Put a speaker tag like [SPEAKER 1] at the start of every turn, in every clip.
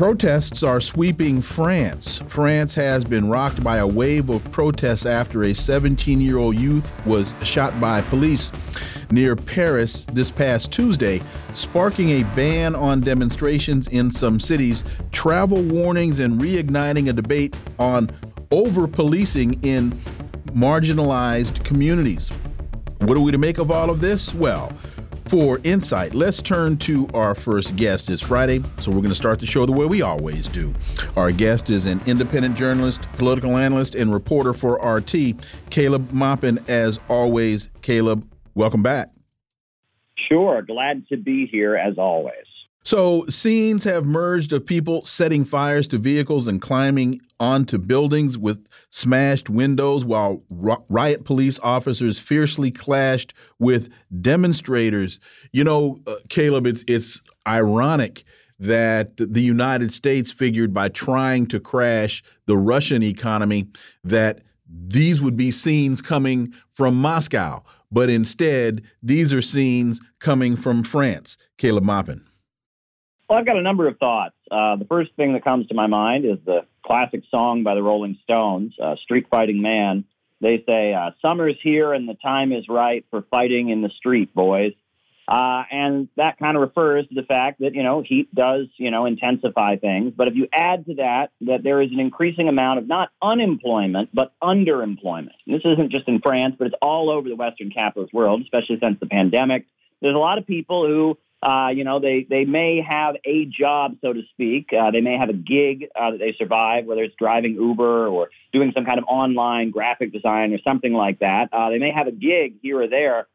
[SPEAKER 1] Protests are sweeping France. France has been rocked by a wave of protests after a 17 year old youth was shot by police near Paris this past Tuesday, sparking a ban on demonstrations in some cities, travel warnings, and reigniting a debate on over policing in marginalized communities. What are we to make of all of this? Well, for insight, let's turn to our first guest. It's Friday, so we're going to start the show the way we always do. Our guest is an independent journalist, political analyst, and reporter for RT, Caleb Maupin. As always, Caleb, welcome back.
[SPEAKER 2] Sure, glad to be here as always.
[SPEAKER 1] So, scenes have merged of people setting fires to vehicles and climbing onto buildings with smashed windows while riot police officers fiercely clashed with demonstrators. You know, uh, Caleb, it's, it's ironic that the United States figured by trying to crash the Russian economy that these would be scenes coming from Moscow. But instead, these are scenes coming from France. Caleb Maupin.
[SPEAKER 2] Well, I've got a number of thoughts. Uh, the first thing that comes to my mind is the classic song by the Rolling Stones, uh, Street Fighting Man. They say, uh, Summer's here and the time is right for fighting in the street, boys. Uh, and that kind of refers to the fact that, you know, heat does, you know, intensify things. But if you add to that, that there is an increasing amount of not unemployment, but underemployment. And this isn't just in France, but it's all over the Western capitalist world, especially since the pandemic. There's a lot of people who uh, you know, they, they may have a job, so to speak. Uh, they may have a gig uh, that they survive, whether it's driving Uber or doing some kind of online graphic design or something like that. Uh, they may have a gig here or there,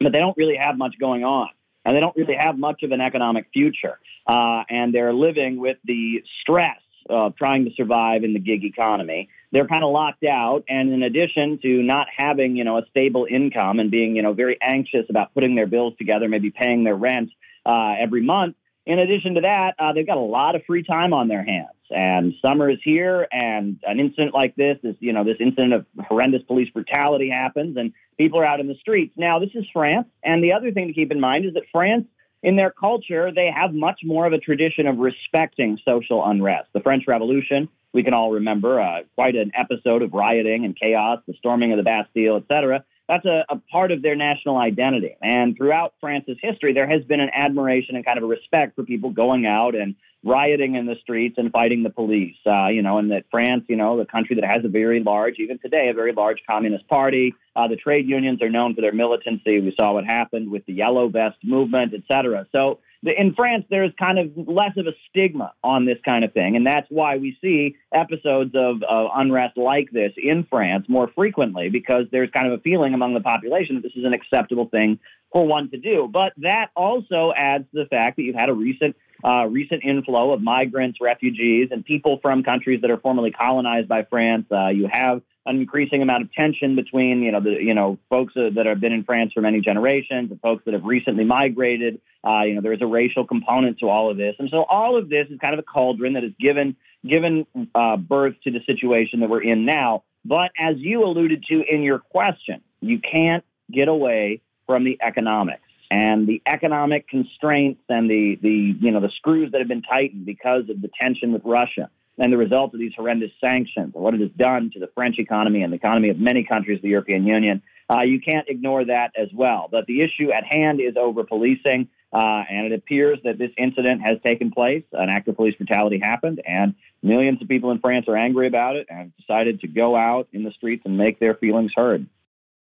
[SPEAKER 2] but they don't really have much going on. And they don't really have much of an economic future. Uh, and they're living with the stress of trying to survive in the gig economy they're kind of locked out. And in addition to not having, you know, a stable income and being, you know, very anxious about putting their bills together, maybe paying their rent uh, every month, in addition to that, uh, they've got a lot of free time on their hands. And summer is here, and an incident like this is, you know, this incident of horrendous police brutality happens, and people are out in the streets. Now, this is France, and the other thing to keep in mind is that France in their culture, they have much more of a tradition of respecting social unrest. The French Revolution, we can all remember, uh, quite an episode of rioting and chaos, the storming of the Bastille, etc. That's a, a part of their national identity. And throughout France's history, there has been an admiration and kind of a respect for people going out and rioting in the streets and fighting the police. Uh, you know, and that France, you know, the country that has a very large, even today, a very large communist party. Uh, the trade unions are known for their militancy. We saw what happened with the yellow vest movement, et cetera. So in France, there's kind of less of a stigma on this kind of thing, and that's why we see episodes of uh, unrest like this in France more frequently because there's kind of a feeling among the population that this is an acceptable thing for one to do. But that also adds to the fact that you've had a recent uh, recent inflow of migrants, refugees, and people from countries that are formerly colonized by France. Uh, you have an increasing amount of tension between, you know, the you know folks that have been in France for many generations and folks that have recently migrated. Uh, you know, there is a racial component to all of this, and so all of this is kind of a cauldron that has given given uh, birth to the situation that we're in now. But as you alluded to in your question, you can't get away from the economics and the economic constraints and the, the, you know, the screws that have been tightened because of the tension with Russia and the result of these horrendous sanctions and what it has done to the French economy and the economy of many countries of the European Union, uh, you can't ignore that as well. But the issue at hand is over policing, uh, and it appears that this incident has taken place. An act of police brutality happened, and millions of people in France are angry about it and have decided to go out in the streets and make their feelings heard.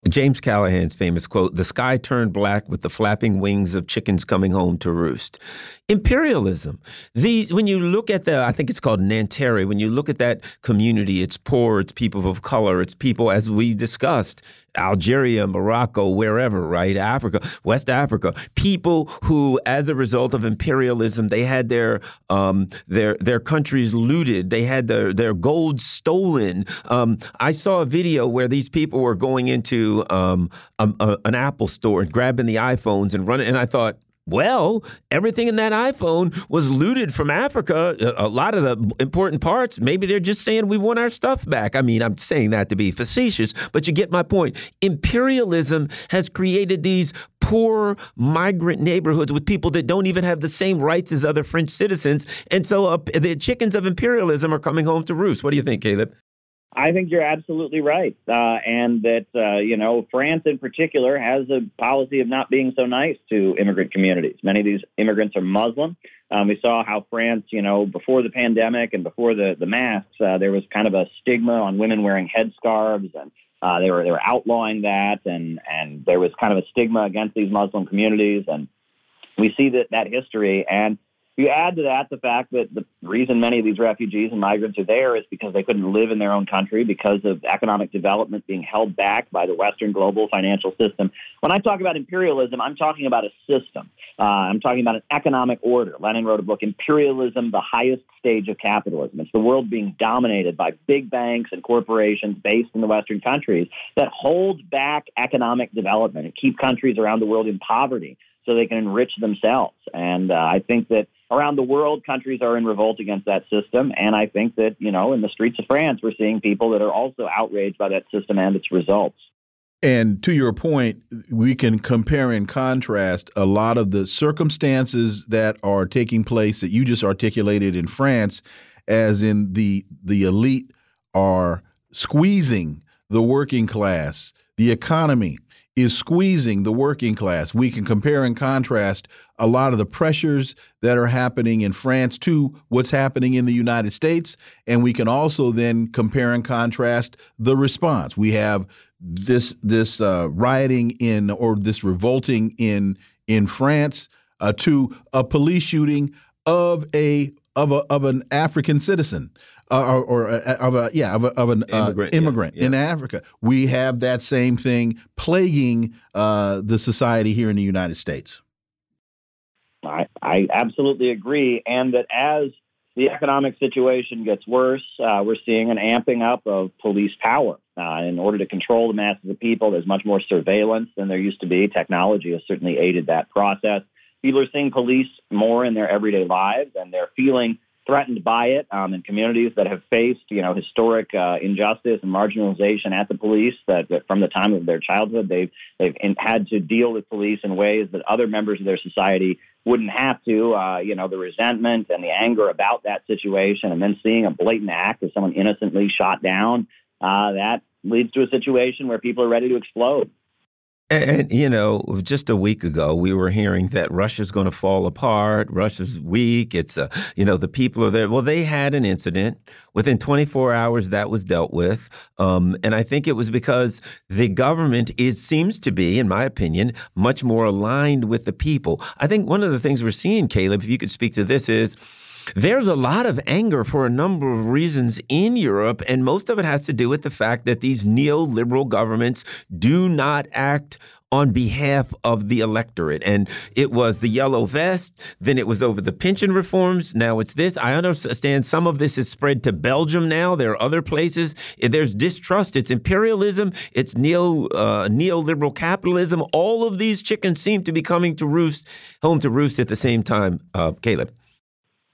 [SPEAKER 3] James Callahan's famous quote, the sky turned black with the flapping wings of chickens coming home to roost. Imperialism. These, when you look at the, I think it's called Nanterre, when you look at that community, it's poor, it's people of color, it's people, as we discussed, Algeria, Morocco, wherever, right? Africa, West Africa, people who, as a result of imperialism, they had their um, their their countries looted, they had their their gold stolen. Um, I saw a video where these people were going into um, a, a, an Apple store and grabbing the iPhones and running, and I thought well, everything in that iPhone was looted from Africa. A lot of the important parts, maybe they're just saying we want our stuff back. I mean, I'm saying that to be facetious, but you get my point. Imperialism has created these poor migrant neighborhoods with people that don't even have the same rights as other French citizens. And so uh, the chickens of imperialism are coming home to roost. What do you think, Caleb?
[SPEAKER 2] I think you're absolutely right, uh, and that uh, you know France in particular has a policy of not being so nice to immigrant communities. Many of these immigrants are Muslim. Um, we saw how France, you know, before the pandemic and before the the masks, uh, there was kind of a stigma on women wearing headscarves, and uh, they were they were outlawing that, and and there was kind of a stigma against these Muslim communities, and we see that that history and you add to that the fact that the reason many of these refugees and migrants are there is because they couldn't live in their own country because of economic development being held back by the Western global financial system. When I talk about imperialism, I'm talking about a system. Uh, I'm talking about an economic order. Lenin wrote a book, Imperialism, the Highest Stage of Capitalism. It's the world being dominated by big banks and corporations based in the Western countries that hold back economic development and keep countries around the world in poverty so they can enrich themselves. And uh, I think that around the world, countries are in revolt against that system. And I think that, you know, in the streets of France, we're seeing people that are also outraged by that system and its results.
[SPEAKER 1] And to your point, we can compare and contrast a lot of the circumstances that are taking place that you just articulated in France, as in the the elite are squeezing the working class, the economy, is squeezing the working class. We can compare and contrast a lot of the pressures that are happening in France to what's happening in the United States. And we can also then compare and contrast the response. We have this this uh, rioting in or this revolting in in France uh, to a police shooting of a of a of an African citizen uh, or, or uh, of a yeah of, a, of an uh, immigrant, immigrant yeah, yeah. in Africa. We have that same thing plaguing uh, the society here in the United States.
[SPEAKER 2] I, I absolutely agree, and that as the economic situation gets worse, uh, we're seeing an amping up of police power. Uh, in order to control the masses of people, there's much more surveillance than there used to be. Technology has certainly aided that process. People are seeing police more in their everyday lives, and they're feeling threatened by it um, in communities that have faced, you know, historic uh, injustice and marginalization at the police. That, that, from the time of their childhood, they've they've in, had to deal with police in ways that other members of their society wouldn't have to. Uh, you know, the resentment and the anger about that situation, and then seeing a blatant act of someone innocently shot down, uh, that leads to a situation where people are ready to explode.
[SPEAKER 3] And, you know, just a week ago, we were hearing that Russia's going to fall apart. Russia's weak. It's, a, you know, the people are there. Well, they had an incident. Within 24 hours, that was dealt with. Um, and I think it was because the government is, seems to be, in my opinion, much more aligned with the people. I think one of the things we're seeing, Caleb, if you could speak to this, is there's a lot of anger for a number of reasons in Europe, and most of it has to do with the fact that these neoliberal governments do not act on behalf of the electorate. And it was the yellow vest, then it was over the pension reforms. Now it's this. I understand some of this is spread to Belgium now. There are other places. There's distrust. It's imperialism. It's neo uh, neoliberal capitalism. All of these chickens seem to be coming to roost, home to roost at the same time. Uh, Caleb.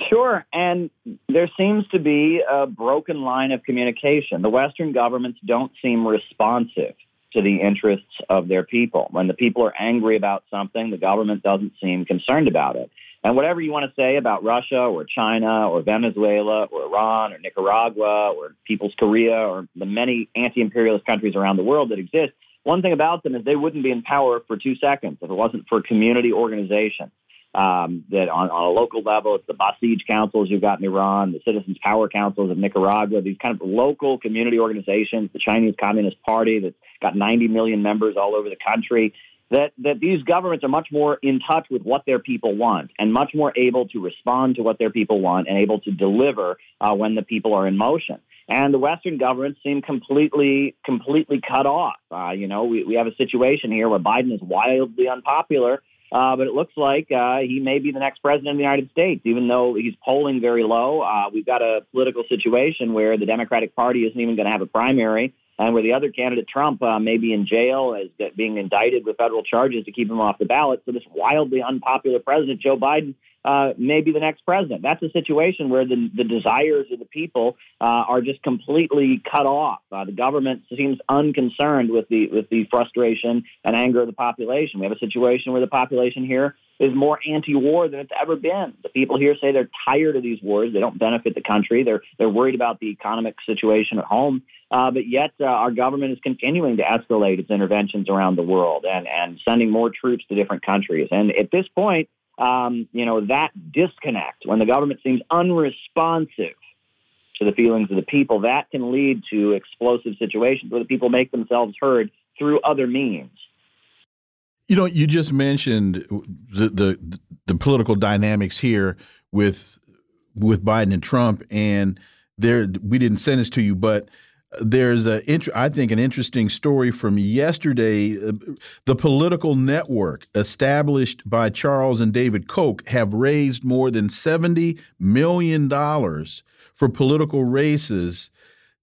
[SPEAKER 2] Sure. And there seems to be a broken line of communication. The Western governments don't seem responsive to the interests of their people. When the people are angry about something, the government doesn't seem concerned about it. And whatever you want to say about Russia or China or Venezuela or Iran or Nicaragua or People's Korea or the many anti-imperialist countries around the world that exist, one thing about them is they wouldn't be in power for two seconds if it wasn't for community organization um, that on, on, a local level, it's the Basij councils you've got in Iran, the Citizens Power Councils of Nicaragua, these kind of local community organizations, the Chinese Communist Party that's got 90 million members all over the country. That, that these governments are much more in touch with what their people want and much more able to respond to what their people want and able to deliver uh, when the people are in motion. and the Western governments seem completely, completely cut off. Uh, you know, we, we have a situation here where Biden is wildly unpopular, uh, but it looks like uh, he may be the next president of the United States, even though he's polling very low. Uh, we've got a political situation where the Democratic Party isn't even going to have a primary, and where the other candidate, Trump, uh, may be in jail as being indicted with federal charges to keep him off the ballot. So this wildly unpopular president, Joe Biden, uh, may the next president. That's a situation where the, the desires of the people uh, are just completely cut off. Uh, the government seems unconcerned with the with the frustration and anger of the population. We have a situation where the population here is more anti-war than it's ever been. The people here say they're tired of these wars. They don't benefit the country. They're they're worried about the economic situation at home. Uh, but yet, uh, our government is continuing to escalate its interventions around the world and and sending more troops to different countries. And at this point, um, you know, that disconnect when the government seems unresponsive to the feelings of the people, that can lead to explosive situations where the people make themselves heard through other means.
[SPEAKER 1] You know, you just mentioned the the, the political dynamics here with with Biden and Trump, and there we didn't send this to you, but there's a I think an interesting story from yesterday. The political network established by Charles and David Koch have raised more than seventy million dollars for political races,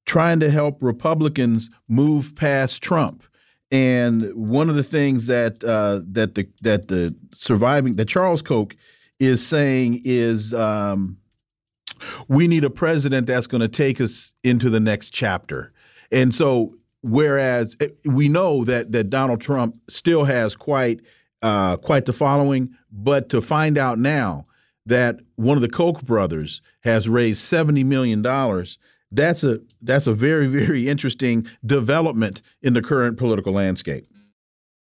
[SPEAKER 1] trying to help Republicans move past Trump. And one of the things that uh, that the that the surviving that Charles Koch is saying is. Um, we need a president that's going to take us into the next chapter. And so, whereas eh, we know that that Donald Trump still has quite uh, quite the following, but to find out now that one of the Koch brothers has raised seventy million dollars, that's a that's a very very interesting development in the current political landscape.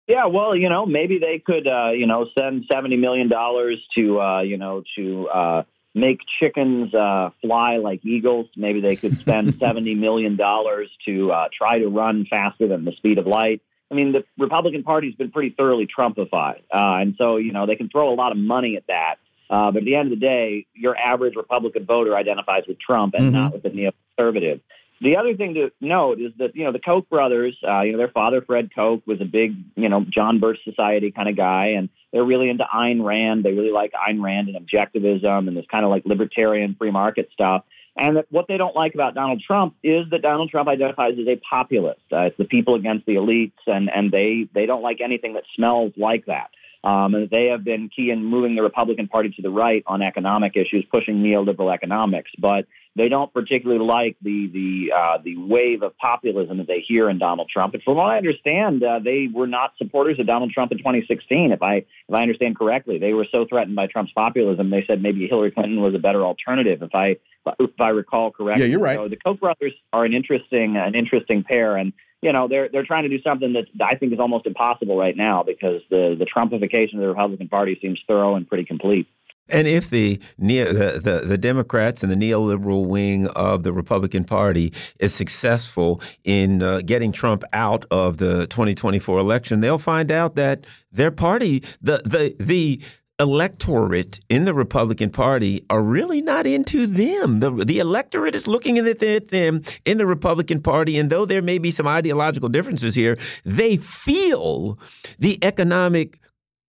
[SPEAKER 2] Yeah, well, you know, maybe they could, uh, you know, send seventy million dollars to, uh, you know, to uh, make chickens uh, fly like eagles. Maybe they could spend $70 million to uh, try to run faster than the speed of light. I mean, the Republican Party's been pretty thoroughly Trumpified. Uh, and so, you know, they can throw a lot of money at that. Uh, but at the end of the day, your average Republican voter identifies with Trump and mm-hmm. not with the neoconservative. The other thing to note is that you know the Koch brothers, uh, you know their father Fred Koch was a big you know John Birch Society kind of guy, and they're really into Ayn Rand. They really like Ayn Rand and objectivism and this kind of like libertarian free market stuff. And what they don't like about Donald Trump is that Donald Trump identifies as a populist. Uh, it's the people against the elites, and and they they don't like anything that smells like that. Um, and they have been key in moving the Republican Party to the right on economic issues, pushing neoliberal economics. But they don't particularly like the the uh, the wave of populism that they hear in Donald Trump. And from what I understand, uh, they were not supporters of Donald Trump in 2016. If I if I understand correctly, they were so threatened by Trump's populism, they said maybe Hillary Clinton was a better alternative. If I if I recall correctly,
[SPEAKER 1] yeah, you're right.
[SPEAKER 2] So the Koch brothers are an interesting an interesting pair, and you know they're they're trying to do something that I think is almost impossible right now because the the Trumpification of the Republican Party seems thorough and pretty complete.
[SPEAKER 3] And if the, the, the, the Democrats and the neoliberal wing of the Republican Party is successful in uh, getting Trump out of the 2024 election, they'll find out that their party, the the the electorate in the Republican Party are really not into them. The, the electorate is looking at them in the Republican Party, and though there may be some ideological differences here, they feel the economic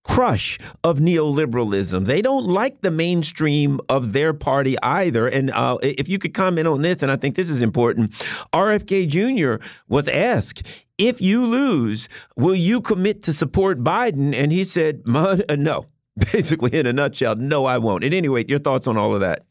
[SPEAKER 3] crush of neoliberalism. They don't like the mainstream of their party either. And uh, if you could comment on this, and I think this is important, RFK Jr. was asked, if you lose, will you commit to support Biden? And he said, uh, no. Basically, in a nutshell, no, I won't. At any rate, your thoughts on all of that?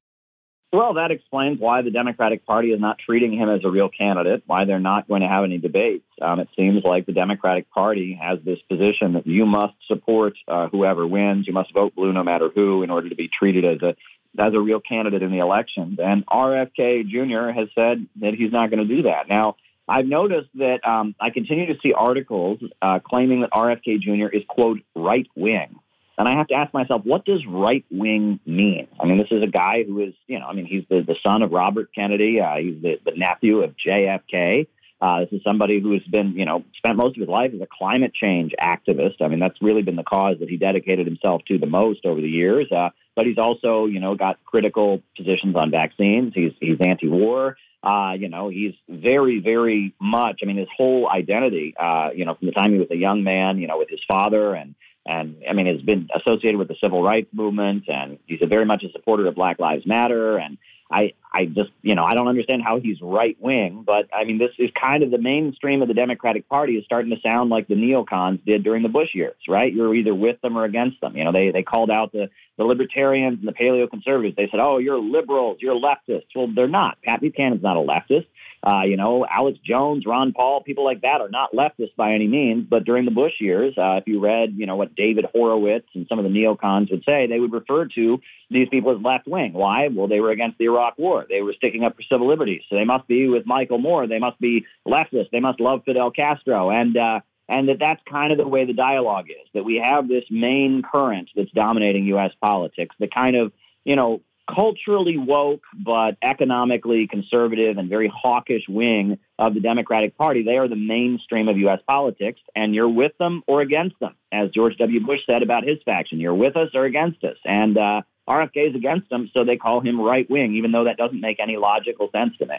[SPEAKER 2] Well, that explains why the Democratic Party is not treating him as a real candidate, why they're not going to have any debates. Um, it seems like the Democratic Party has this position that you must support uh, whoever wins, you must vote blue no matter who in order to be treated as a as a real candidate in the elections. And RFK Jr. has said that he's not going to do that. Now, I've noticed that um, I continue to see articles uh, claiming that RFK Jr. is, quote, right wing. And I have to ask myself, what does right wing mean? I mean, this is a guy who is, you know, I mean, he's the, the son of Robert Kennedy. Uh, he's the, the nephew of JFK. Uh, this is somebody who has been, you know, spent most of his life as a climate change activist. I mean, that's really been the cause that he dedicated himself to the most over the years. Uh, but he's also, you know, got critical positions on vaccines. He's he's anti-war. Uh, you know, he's very, very much. I mean, his whole identity. Uh, you know, from the time he was a young man, you know, with his father, and and I mean, has been associated with the civil rights movement, and he's a very much a supporter of Black Lives Matter, and I, I just, you know, I don't understand how he's right wing, but I mean, this is kind of the mainstream of the Democratic Party is starting to sound like the neocons did during the Bush years, right? You're either with them or against them. You know, they they called out the the libertarians and the paleo conservatives. They said, "Oh, you're liberals, you're leftists." Well, they're not. Pat Buchanan's not a leftist. Uh, you know, Alex Jones, Ron Paul, people like that are not leftists by any means. But during the Bush years, uh, if you read, you know, what David Horowitz and some of the neocons would say, they would refer to these people as left wing. Why? Well, they were against the Iraq War. They were sticking up for civil liberties. So they must be with Michael Moore. They must be leftist. They must love Fidel Castro. And uh, and that that's kind of the way the dialogue is. That we have this main current that's dominating U.S. politics. The kind of you know culturally woke but economically conservative and very hawkish wing of the Democratic Party. They are the mainstream of U.S. politics, and you're with them or against them. As George W. Bush said about his faction, you're with us or against us. And uh, RFK is against them, so they call him right wing, even though that doesn't make any logical sense to me.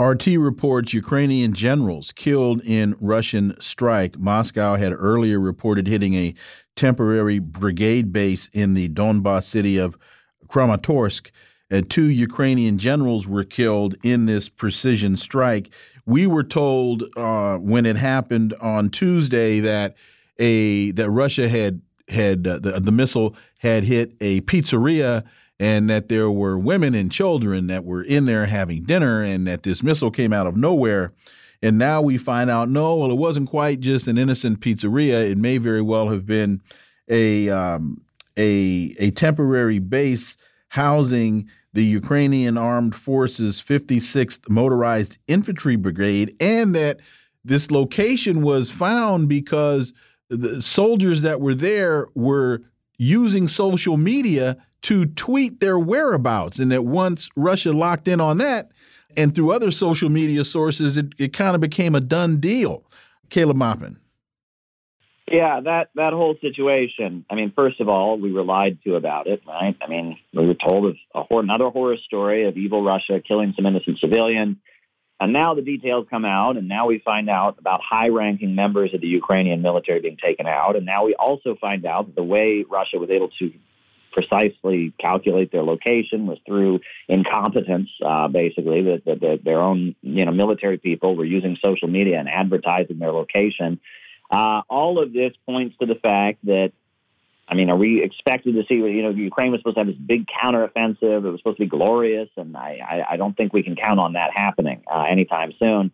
[SPEAKER 1] RT reports Ukrainian generals killed in Russian strike. Moscow had earlier reported hitting a temporary brigade base in the Donbas city of Kramatorsk, and two Ukrainian generals were killed in this precision strike. We were told uh, when it happened on Tuesday that a that Russia had had uh, the, the missile had hit a pizzeria and that there were women and children that were in there having dinner and that this missile came out of nowhere. And now we find out no, well, it wasn't quite just an innocent pizzeria. It may very well have been a um, a, a temporary base housing the Ukrainian Armed Forces 56th Motorized Infantry Brigade, and that this location was found because the soldiers that were there were using social media to tweet their whereabouts. And that once Russia locked in on that, and through other social media sources, it, it kind of became a done deal. Caleb Maupin.
[SPEAKER 2] Yeah, that that whole situation. I mean, first of all, we were lied to about it, right? I mean, we were told of a hor- another horror story of evil Russia killing some innocent civilians, and now the details come out, and now we find out about high-ranking members of the Ukrainian military being taken out, and now we also find out that the way Russia was able to precisely calculate their location was through incompetence, uh, basically, that, that, that their own you know military people were using social media and advertising their location uh, all of this points to the fact that, I mean, are we expected to see, you know, Ukraine was supposed to have this big counteroffensive. It was supposed to be glorious, and I, I, I don't think we can count on that happening uh, anytime soon.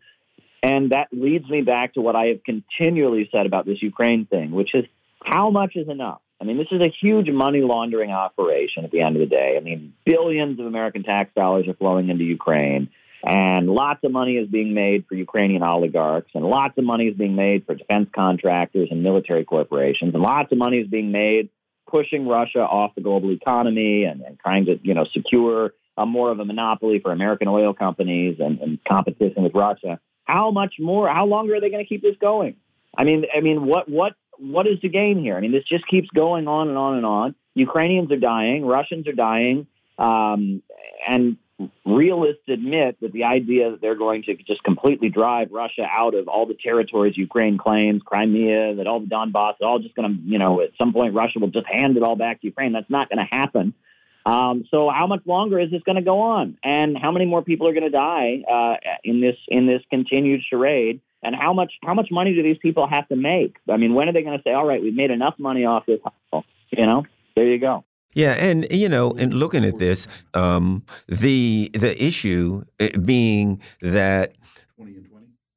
[SPEAKER 2] And that leads me back to what I have continually said about this Ukraine thing, which is how much is enough? I mean, this is a huge money laundering operation at the end of the day. I mean, billions of American tax dollars are flowing into Ukraine. And lots of money is being made for Ukrainian oligarchs, and lots of money is being made for defense contractors and military corporations, and lots of money is being made pushing Russia off the global economy and, and trying to, you know, secure a more of a monopoly for American oil companies and, and competition with Russia. How much more? How longer are they going to keep this going? I mean, I mean, what what what is the gain here? I mean, this just keeps going on and on and on. Ukrainians are dying, Russians are dying, um, and realists admit that the idea that they're going to just completely drive Russia out of all the territories Ukraine claims, Crimea, that all the Donbass, all just going to, you know, at some point Russia will just hand it all back to Ukraine. That's not going to happen. Um, so how much longer is this going to go on, and how many more people are going to die uh, in this in this continued charade? And how much how much money do these people have to make? I mean, when are they going to say, "All right, we've made enough money off this"? You know, there you go.
[SPEAKER 3] Yeah, and you know, in looking at this, um, the the issue being that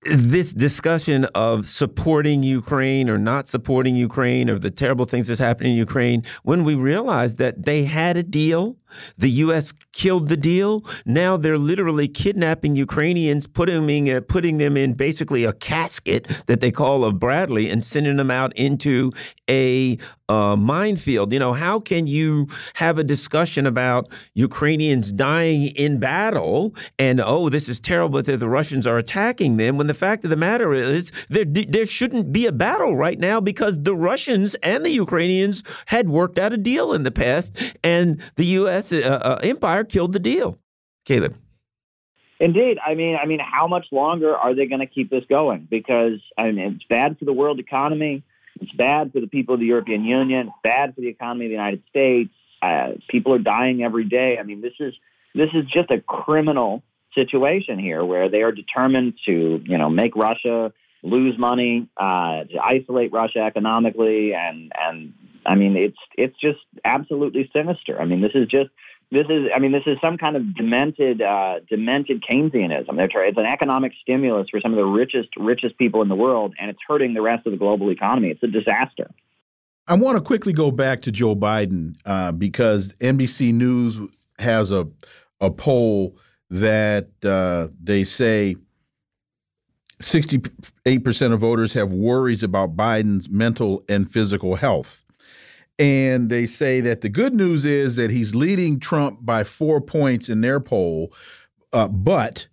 [SPEAKER 3] this discussion of supporting Ukraine or not supporting Ukraine or the terrible things that's happening in Ukraine, when we realized that they had a deal, the U.S. killed the deal. Now they're literally kidnapping Ukrainians, putting uh, putting them in basically a casket that they call a Bradley, and sending them out into a uh, minefield. You know, how can you have a discussion about Ukrainians dying in battle and oh, this is terrible that the Russians are attacking them when the fact of the matter is there there shouldn't be a battle right now because the Russians and the Ukrainians had worked out a deal in the past, and the U.S. Uh, uh, empire killed the deal. Caleb.
[SPEAKER 2] Indeed. I mean, I mean, how much longer are they going to keep this going? Because I mean, it's bad for the world economy. It's bad for the people of the European Union. It's bad for the economy of the United States. Uh, people are dying every day. I mean, this is this is just a criminal situation here, where they are determined to, you know, make Russia lose money, uh, to isolate Russia economically, and and I mean, it's it's just absolutely sinister. I mean, this is just this is, I mean, this is some kind of demented, uh, demented Keynesianism. They're trying, it's an economic stimulus for some of the richest, richest people in the world, and it's hurting the rest of the global economy. It's a disaster.
[SPEAKER 1] I want to quickly go back to Joe Biden uh, because NBC News has a a poll that uh, they say 68% of voters have worries about Biden's mental and physical health. And they say that the good news is that he's leading Trump by four points in their poll, uh, but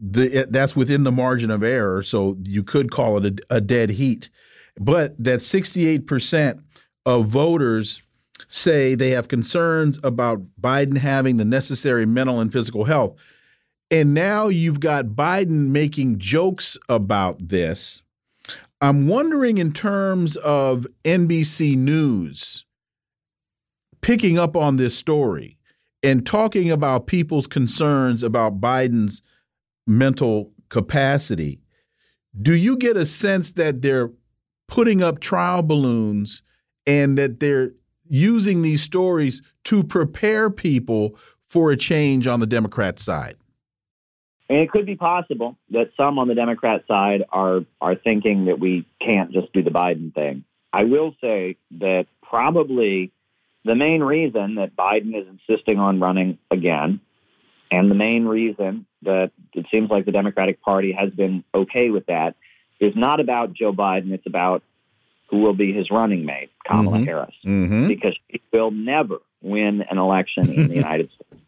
[SPEAKER 1] the, that's within the margin of error. So you could call it a, a dead heat. But that 68% of voters say they have concerns about Biden having the necessary mental and physical health. And now you've got Biden making jokes about this. I'm wondering, in terms of NBC News, picking up on this story and talking about people's concerns about Biden's mental capacity, do you get a sense that they're putting up trial balloons and that they're using these stories to prepare people for a change on the Democrat side?
[SPEAKER 2] And it could be possible that some on the Democrat side are are thinking that we can't just do the Biden thing. I will say that probably the main reason that Biden is insisting on running again, and the main reason that it seems like the Democratic Party has been okay with that, is not about Joe Biden. It's about who will be his running mate, Kamala mm-hmm. Harris,
[SPEAKER 1] mm-hmm.
[SPEAKER 2] because she will never win an election in the United States.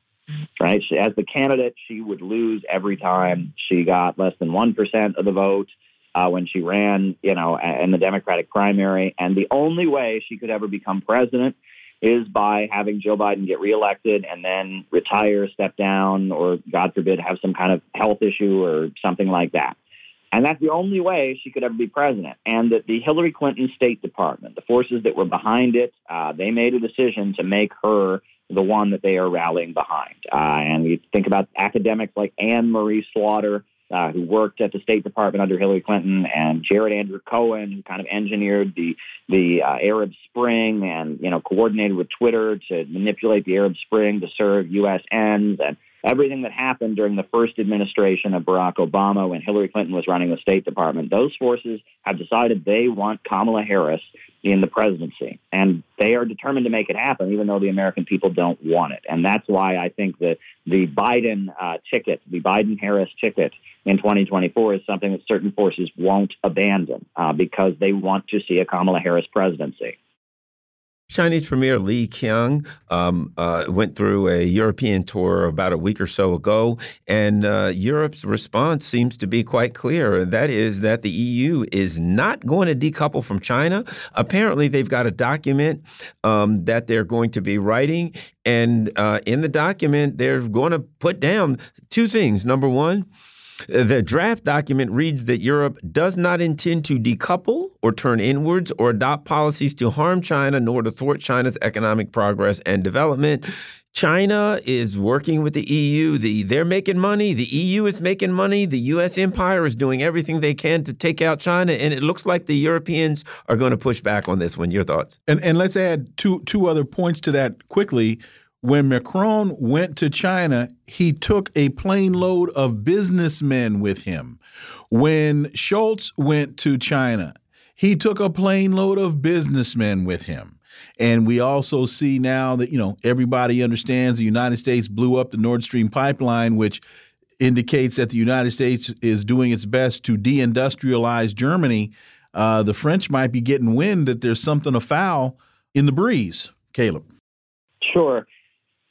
[SPEAKER 2] Right? She, as the candidate, she would lose every time. She got less than 1% of the vote uh, when she ran, you know, in the Democratic primary. And the only way she could ever become president is by having Joe Biden get reelected and then retire, step down, or God forbid, have some kind of health issue or something like that. And that's the only way she could ever be president. And that the Hillary Clinton State Department, the forces that were behind it, uh, they made a decision to make her the one that they are rallying behind. Uh, and you think about academics like Anne Marie Slaughter, uh, who worked at the State Department under Hillary Clinton, and Jared Andrew Cohen, who kind of engineered the the uh, Arab Spring and you know coordinated with Twitter to manipulate the Arab Spring to serve U.S. ends, and everything that happened during the first administration of Barack Obama when Hillary Clinton was running the State Department. Those forces have decided they want Kamala Harris in the presidency. And they are determined to make it happen, even though the American people don't want it. And that's why I think that the Biden uh, ticket, the Biden Harris ticket in 2024 is something that certain forces won't abandon uh, because they want to see a Kamala Harris presidency.
[SPEAKER 3] Chinese Premier Li Qiang um, uh, went through a European tour about a week or so ago, and uh, Europe's response seems to be quite clear. That is that the EU is not going to decouple from China. Apparently, they've got a document um, that they're going to be writing, and uh, in the document, they're going to put down two things. Number one, the draft document reads that Europe does not intend to decouple or turn inwards or adopt policies to harm China nor to thwart China's economic progress and development. China is working with the EU. The, they're making money. The EU is making money. The U.S. empire is doing everything they can to take out China. And it looks like the Europeans are going to push back on this one. Your thoughts?
[SPEAKER 1] And, and let's add two, two other points to that quickly when Macron went to China, he took a plane load of businessmen with him. When Scholz went to China, he took a plane load of businessmen with him. And we also see now that, you know, everybody understands the United States blew up the Nord Stream pipeline, which indicates that the United States is doing its best to deindustrialize Germany. Uh, the French might be getting wind that there's something afoul in the breeze. Caleb.
[SPEAKER 2] Sure.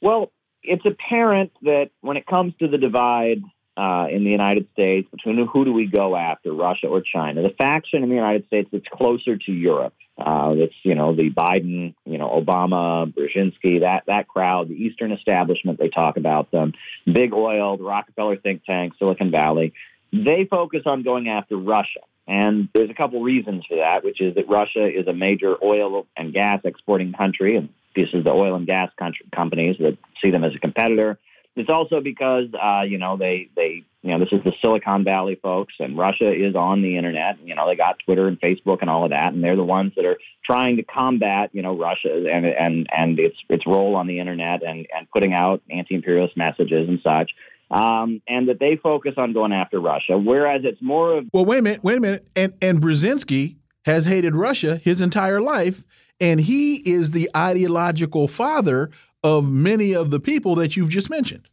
[SPEAKER 2] Well, it's apparent that when it comes to the divide uh, in the United States between who do we go after, Russia or China, the faction in the United States that's closer to Europe Uh, it's you know the Biden, you know Obama, Brzezinski, that that crowd, the Eastern establishment. They talk about them, big oil, the Rockefeller think tank, Silicon Valley. They focus on going after Russia, and there's a couple reasons for that, which is that Russia is a major oil and gas exporting country, and this is the oil and gas companies that see them as a competitor. It's also because uh, you know they they you know this is the Silicon Valley folks, and Russia is on the internet. You know they got Twitter and Facebook and all of that, and they're the ones that are trying to combat you know Russia and and and its its role on the internet and and putting out anti-imperialist messages and such. Um, and that they focus on going after Russia, whereas it's more of
[SPEAKER 1] well, wait a minute, wait a minute, and and Brzezinski has hated Russia his entire life, and he is the ideological father of many of the people that you've just mentioned.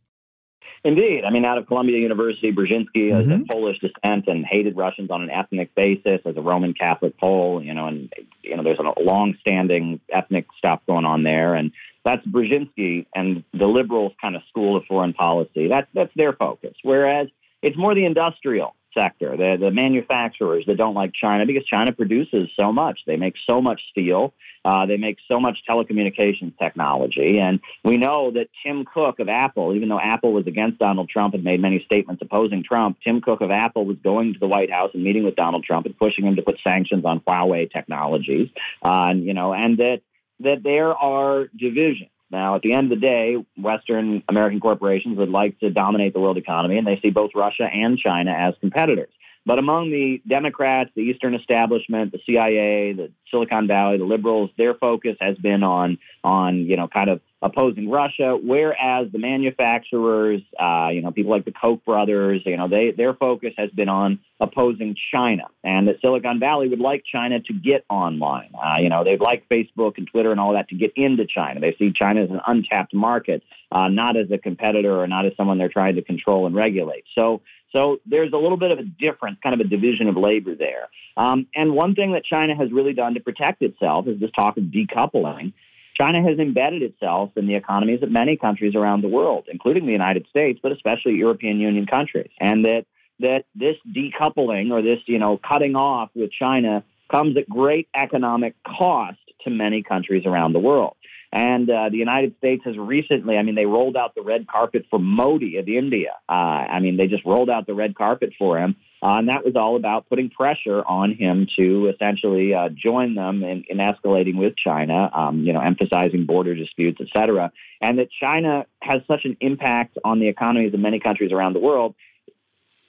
[SPEAKER 2] Indeed. I mean, out of Columbia University, Brzezinski is mm-hmm. Polish descent and hated Russians on an ethnic basis as a Roman Catholic Pole, you know, and, you know, there's a long-standing ethnic stuff going on there. And that's Brzezinski and the liberals kind of school of foreign policy. That's, that's their focus. Whereas it's more the industrial sector, the, the manufacturers that don't like China because China produces so much. They make so much steel. Uh, they make so much telecommunications technology. And we know that Tim Cook of Apple, even though Apple was against Donald Trump and made many statements opposing Trump, Tim Cook of Apple was going to the White House and meeting with Donald Trump and pushing him to put sanctions on Huawei technologies. Uh, and, you know, and that, that there are divisions now, at the end of the day, Western American corporations would like to dominate the world economy, and they see both Russia and China as competitors. But among the Democrats, the Eastern establishment, the CIA, the Silicon Valley, the liberals, their focus has been on on you know kind of opposing Russia, whereas the manufacturers, uh, you know, people like the Koch brothers, you know, they their focus has been on opposing China, and that Silicon Valley would like China to get online. Uh, you know, they'd like Facebook and Twitter and all that to get into China. They see China as an untapped market, uh, not as a competitor or not as someone they're trying to control and regulate. So. So there's a little bit of a difference, kind of a division of labor there. Um, and one thing that China has really done to protect itself is this talk of decoupling. China has embedded itself in the economies of many countries around the world, including the United States, but especially European Union countries. And that that this decoupling or this, you know, cutting off with China comes at great economic cost to many countries around the world. And uh, the United States has recently, I mean, they rolled out the red carpet for Modi of India. Uh, I mean, they just rolled out the red carpet for him. Uh, and that was all about putting pressure on him to essentially uh, join them in, in, escalating with China, um, you know, emphasizing border disputes, et cetera. And that China has such an impact on the economies of many countries around the world.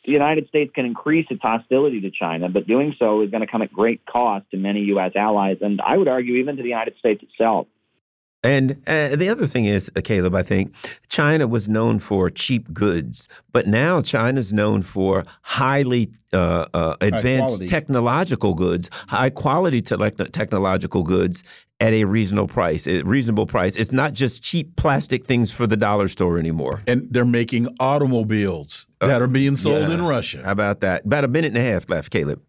[SPEAKER 2] The United States can increase its hostility to China, but doing so is going to come at great cost to many U.S. allies, and I would argue even to the United States itself.
[SPEAKER 3] And uh, the other thing is, uh, Caleb, I think China was known for cheap goods, but now China's known for highly uh, uh advanced high technological goods, high quality te technological goods at a reasonable price. A reasonable price. It's not just cheap plastic things for the dollar store anymore.
[SPEAKER 1] And they're making automobiles that are being sold
[SPEAKER 3] yeah.
[SPEAKER 1] in Russia.
[SPEAKER 3] How about that? About a minute and a half left, Caleb.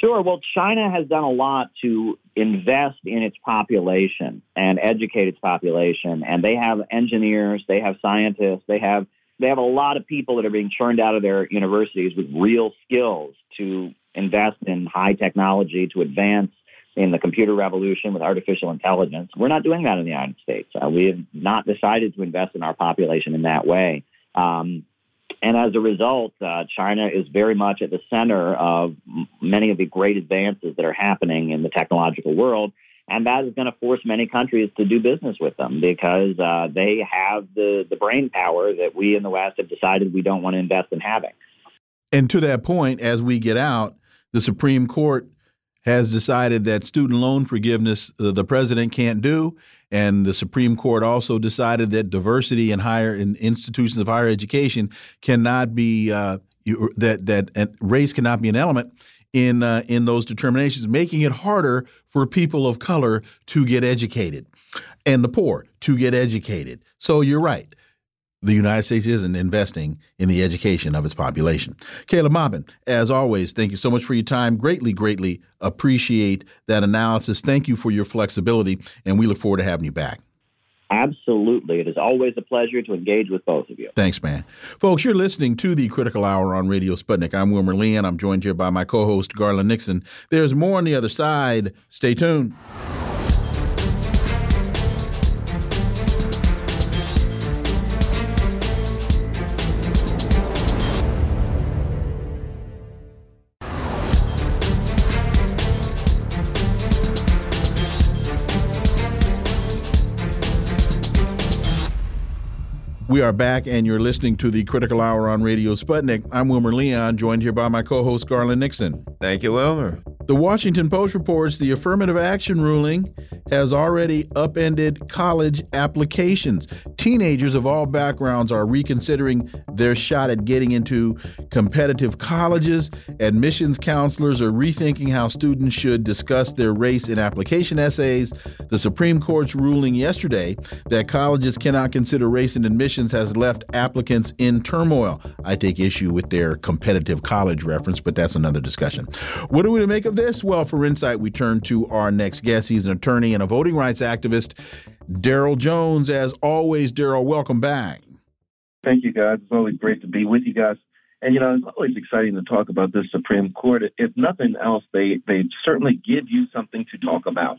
[SPEAKER 2] Sure. Well, China has done a lot to invest in its population and educate its population, and they have engineers, they have scientists, they have they have a lot of people that are being churned out of their universities with real skills to invest in high technology to advance in the computer revolution with artificial intelligence. We're not doing that in the United States. Uh, we have not decided to invest in our population in that way. Um, and as a result, uh, China is very much at the center of many of the great advances that are happening in the technological world. And that is going to force many countries to do business with them because uh, they have the, the brain power that we in the West have decided we don't want to invest in having.
[SPEAKER 1] And to that point, as we get out, the Supreme Court has decided that student loan forgiveness uh, the president can't do and the Supreme Court also decided that diversity in higher in institutions of higher education cannot be uh, that that race cannot be an element in uh, in those determinations, making it harder for people of color to get educated and the poor to get educated. So you're right the United States isn't investing in the education of its population. Caleb Maupin, as always, thank you so much for your time. Greatly, greatly appreciate that analysis. Thank you for your flexibility, and we look forward to having you back.
[SPEAKER 2] Absolutely. It is always a pleasure to engage with both of you.
[SPEAKER 1] Thanks, man. Folks, you're listening to the Critical Hour on Radio Sputnik. I'm Wilmer Leon, and I'm joined here by my co host, Garland Nixon. There's more on the other side. Stay tuned. We are back, and you're listening to the Critical Hour on Radio Sputnik. I'm Wilmer Leon, joined here by my co host, Garland Nixon.
[SPEAKER 3] Thank you, Wilmer.
[SPEAKER 1] The Washington Post reports the affirmative action ruling has already upended college applications. Teenagers of all backgrounds are reconsidering their shot at getting into competitive colleges. Admissions counselors are rethinking how students should discuss their race in application essays. The Supreme Court's ruling yesterday that colleges cannot consider race in admissions has left applicants in turmoil. I take issue with their competitive college reference, but that's another discussion. What are we to make of this? Well, for insight, we turn to our next guest. He's an attorney and a voting rights activist, Darryl Jones. As always, Darryl, welcome back.
[SPEAKER 4] Thank you, guys. It's always great to be with you guys. And you know, it's always exciting to talk about this Supreme Court. If nothing else, they they certainly give you something to talk about.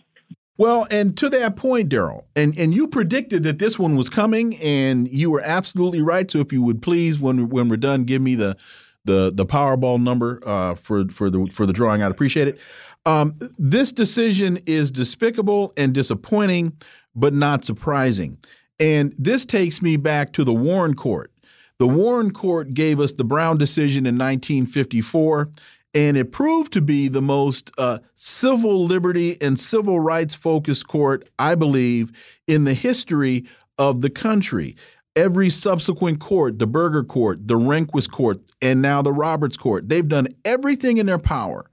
[SPEAKER 1] Well, and to that point, Darryl, and and you predicted that this one was coming, and you were absolutely right. So, if you would please, when when we're done, give me the the the Powerball number uh, for for the for the drawing. I'd appreciate it. Um, this decision is despicable and disappointing, but not surprising. And this takes me back to the Warren Court. The Warren Court gave us the Brown decision in 1954, and it proved to be the most uh, civil liberty and civil rights focused court, I believe, in the history of the country every subsequent court, the Burger Court, the Rehnquist Court, and now the Roberts Court, they've done everything in their power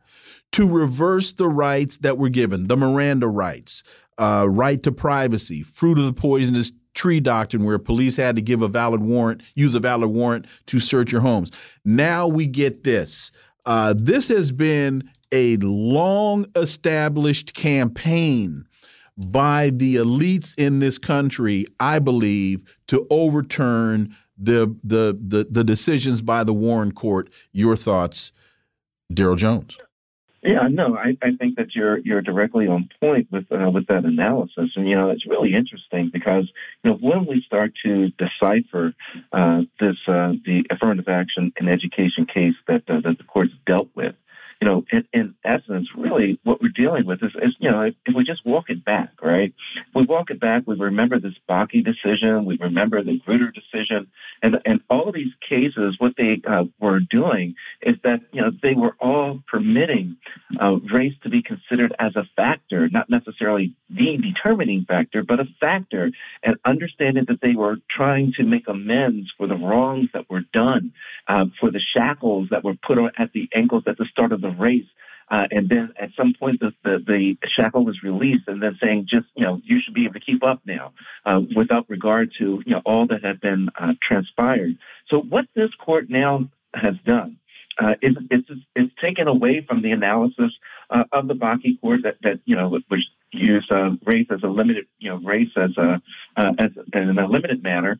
[SPEAKER 1] to reverse the rights that were given, the Miranda rights, uh, right to privacy, fruit of the poisonous tree doctrine, where police had to give a valid warrant, use a valid warrant to search your homes. Now we get this. Uh, this has been a long established campaign by the elites in this country, I believe, to overturn the the the, the decisions by the Warren Court. Your thoughts, Darryl Jones?
[SPEAKER 4] Yeah, no, I, I think that you're you're directly on point with uh, with that analysis, and you know it's really interesting because you know when we start to decipher uh, this uh, the affirmative action and education case that uh, that the courts dealt with, you know, in, in essence, really what we're dealing with is, is you know, if, we just walk it back, right? We walk it back, we remember this Bakke decision, we remember the Grutter decision, and and all of these cases, what they uh, were doing is that you know they were all permitting uh, race to be considered as a factor, not necessarily the determining factor, but a factor, and understanding that they were trying to make amends for the wrongs that were done, uh, for the shackles that were put at the ankles at the start of the race. Uh, and then at some point the, the, the, shackle was released and then saying just, you know, you should be able to keep up now uh, without regard to, you know, all that had been uh, transpired. So what this court now has done uh, is it's, it's taken away from the analysis uh, of the Bakke court that, that, you know, which used uh, race as a limited, you know, race as a, as, in a limited manner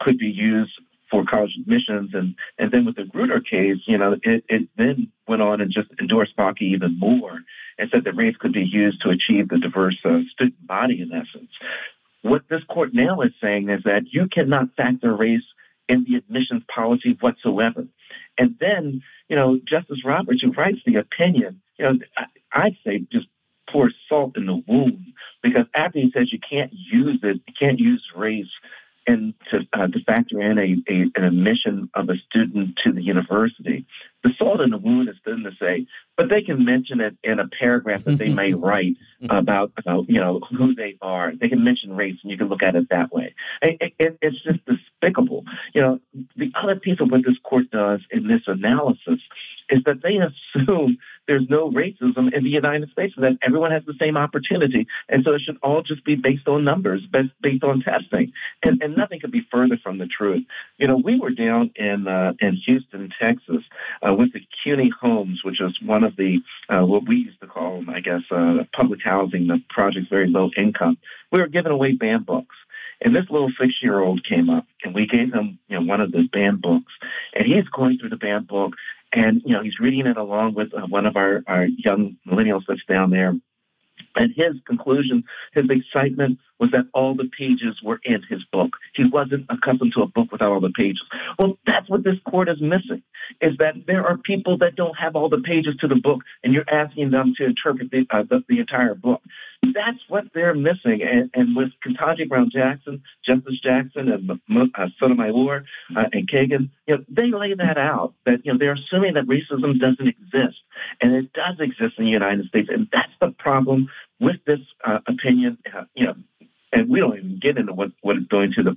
[SPEAKER 4] could be used for college admissions. And, and then with the Grutter case, you know, it, it then went on and just endorsed Bakke even more and said that race could be used to achieve the diverse uh, student body in essence. What this court now is saying is that you cannot factor race in the admissions policy whatsoever. And then, you know, Justice Roberts, who writes the opinion, you know, I'd say just pour salt in the wound because after he says you can't use it, you can't use race and to, uh, to factor in a, a, an admission of a student to the university. The salt in the wound is then to say, but they can mention it in a paragraph that they may write about, about, you know, who they are. They can mention race, and you can look at it that way. It, it, it's just despicable. You know, the other piece of what this court does in this analysis is that they assume there's no racism in the United States, and that everyone has the same opportunity, and so it should all just be based on numbers, based, based on testing, and, and nothing could be further from the truth. You know, we were down in uh, in Houston, Texas, uh, uh, with the Cuney homes, which is one of the uh, what we used to call, I guess, uh, public housing. The project's very low income. We were giving away banned books. And this little six-year-old came up, and we gave him, you know, one of the banned books, and he's going through the banned book, and you know, he's reading it along with uh, one of our, our young millennials that's down there, and his conclusion, his excitement was that all the pages were in his book. He wasn't accustomed to a book without all the pages. Well, that's what this court is missing, is that there are people that don't have all the pages to the book, and you're asking them to interpret the, uh, the, the, entire book. That's what they're missing. And, and with Ketanji Brown Jackson, Justice Jackson, and uh, Sotomayor uh, and Kagan, you know, they lay that out, that, you know, they're assuming that racism doesn't exist. And it does exist in the United States. And that's the problem with this uh, opinion, uh, you know, and we don't even get into what, what it's doing to the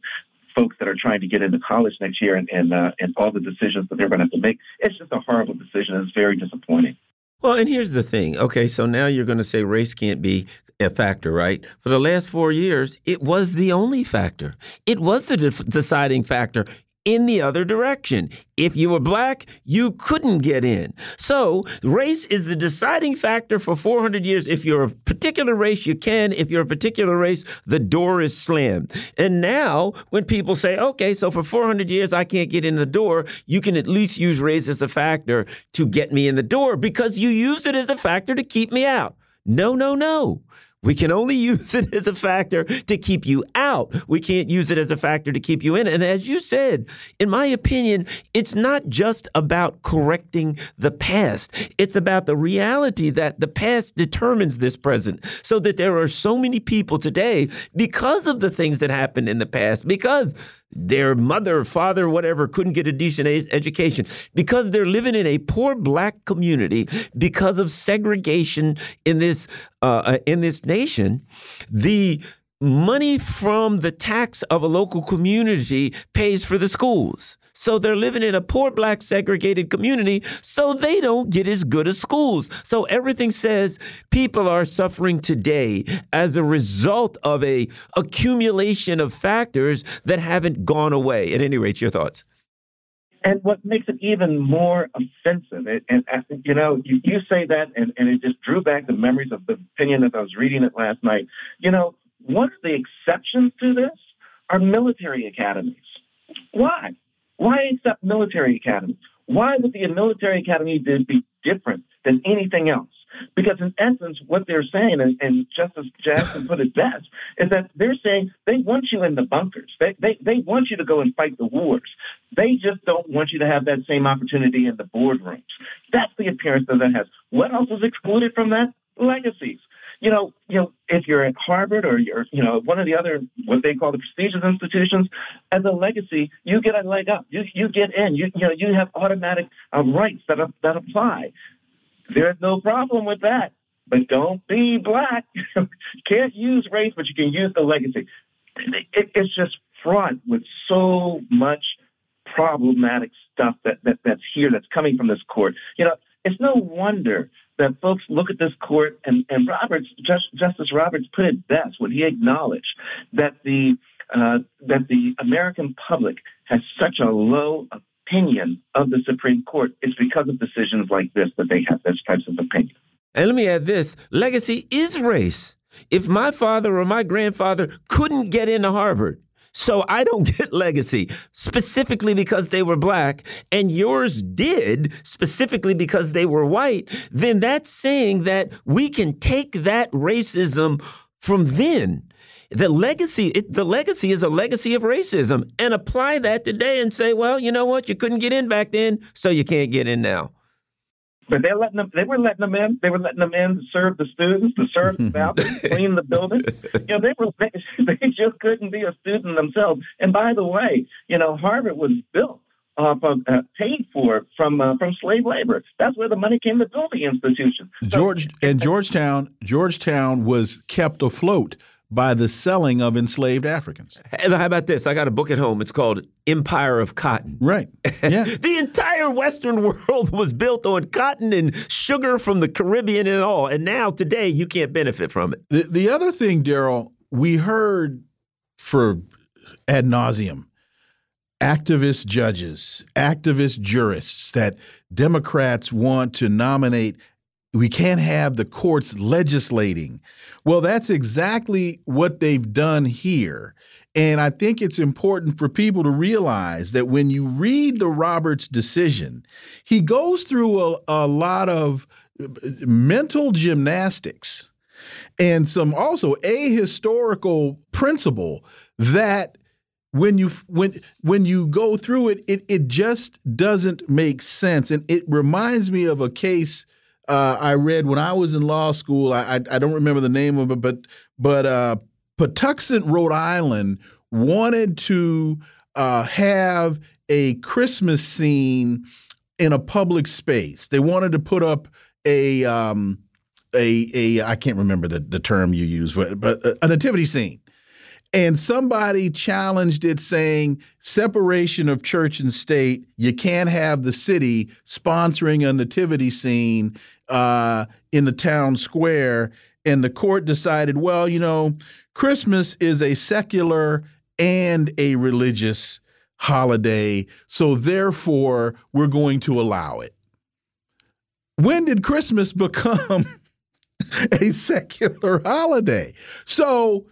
[SPEAKER 4] folks that are trying to get into college next year and and, uh, and all the decisions that they're going to have to make. It's just a horrible decision. It's very disappointing.
[SPEAKER 3] Well, and here's the thing. Okay, so now you're going to say race can't be a factor, right? For the last four years, it was the only factor. It was the de deciding factor in the other direction. If you were black, you couldn't get in. So, race is the deciding factor for 400 years. If you're a particular race, you can. If you're a particular race, the door is slammed. And now, when people say, okay, so for 400 years I can't get in the door, you can at least use race as a factor to get me in the door because you used it as a factor to keep me out. No, no, no. We can only use it as a factor to keep you out. We can't use it as a factor to keep you in. And as you said, in my opinion, it's not just about correcting the past. It's about the reality that the past determines this present. So that there are so many people today, because of the things that happened in the past, because their mother, father, whatever, couldn't get a decent education because they're living in a poor black community because of segregation in this uh, uh, in this nation. The money from the tax of a local community pays for the schools. So they're living in a poor black segregated community, so they don't get as good as schools. So everything says people are suffering today as a result of a accumulation of factors that haven't gone away. At any rate, your thoughts.
[SPEAKER 4] And what makes it even more offensive, and, and you know, you, you say that, and, and it just drew back the memories of the opinion as I was reading it last night. You know, one of the exceptions to this are military academies. Why? Why accept military academies? Why would the military academy be different than anything else? Because in essence, what they're saying, and, and Justice Jackson put it best, is that they're saying they want you in the bunkers. They, they, they want you to go and fight the wars. They just don't want you to have that same opportunity in the boardrooms. That's the appearance that that has. What else is excluded from that? Legacies you know, you know, if you're at Harvard or you're, you know, one of the other what they call the prestigious institutions, as a legacy, you get a leg up. You you get in. You you know you have automatic uh, rights that are, that apply. There's no problem with that. But don't be black. Can't use race, but you can use the legacy. It, it's just fraught with so much problematic stuff that, that that's here that's coming from this court. You know, it's no wonder that folks look at this court and, and Roberts, Just, Justice Roberts put it best when he acknowledged that the uh, that the American public has such a low opinion of the Supreme Court. It's because of decisions like this that they have those types of opinions.
[SPEAKER 3] And let me add this: legacy is race. If my father or my grandfather couldn't get into Harvard, so I don't get legacy specifically because they were black and yours did specifically because they were white, then that's saying that we can take that racism from then. The legacy, it, the legacy is a legacy of racism and apply that today and say, well, you know what? You couldn't get in back then, so you can't get in now.
[SPEAKER 4] But they're letting them. They were letting them in. They were letting them in to serve the students, to serve the faculty, clean the building. You know, they were. They, they just couldn't be a student themselves. And by the way, you know, Harvard was built off of, uh, paid for from uh, from slave labor. That's where the money came to build the institution.
[SPEAKER 1] George and Georgetown, Georgetown was kept afloat by the selling of enslaved Africans.
[SPEAKER 3] And how about this? I got a book at home. It's called Empire of Cotton.
[SPEAKER 1] Right. Yeah.
[SPEAKER 3] the entire Western world was built on cotton and sugar from the Caribbean and all. And now today you can't benefit from it.
[SPEAKER 1] The, the other thing, Darryl, we heard for ad nauseum activist judges, activist jurists that Democrats want to nominate. We can't have the courts legislating. Well, that's exactly what they've done here. And I think it's important for people to realize that when you read the Roberts decision, he goes through a, a lot of uh, mental gymnastics and some also a historical principle that when you when when you go through it, it it just doesn't make sense, and it reminds me of a case uh, I read when I was in law school. I, I, I don't remember the name of it, but but uh, Pawtucket, Rhode Island, wanted to uh, have a Christmas scene in a public space. They wanted to put up a um, a a I can't remember the the term you use, but but a nativity scene and somebody challenged it saying separation of church and state. You can't have the city sponsoring a nativity scene uh, in the town square. And the court decided, well, you know, Christmas is a secular and a religious holiday. So therefore, we're going to allow it. When did Christmas become a secular holiday? So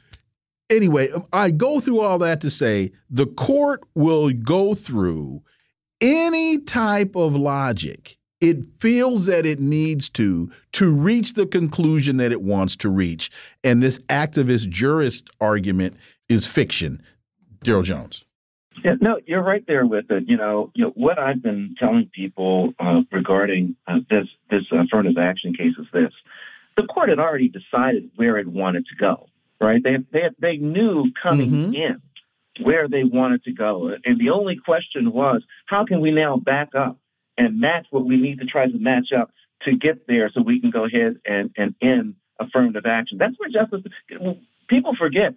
[SPEAKER 1] anyway, um, I go through all that to say the court will go through any type of logic it feels that it needs to to reach the conclusion that it wants to reach. And this activist jurist argument is fiction. Darryl Jones.
[SPEAKER 4] Yeah, no, you're right there with it. You know, you know what I've been telling people uh, regarding uh, this this affirmative action case is this: the court had already decided where it wanted to go right? They they they knew coming mm-hmm. in where they wanted to go, and the only question was how can we now back up and match what we need to try to match up to get there, so we can go ahead and and end affirmative action. That's where justice. People forget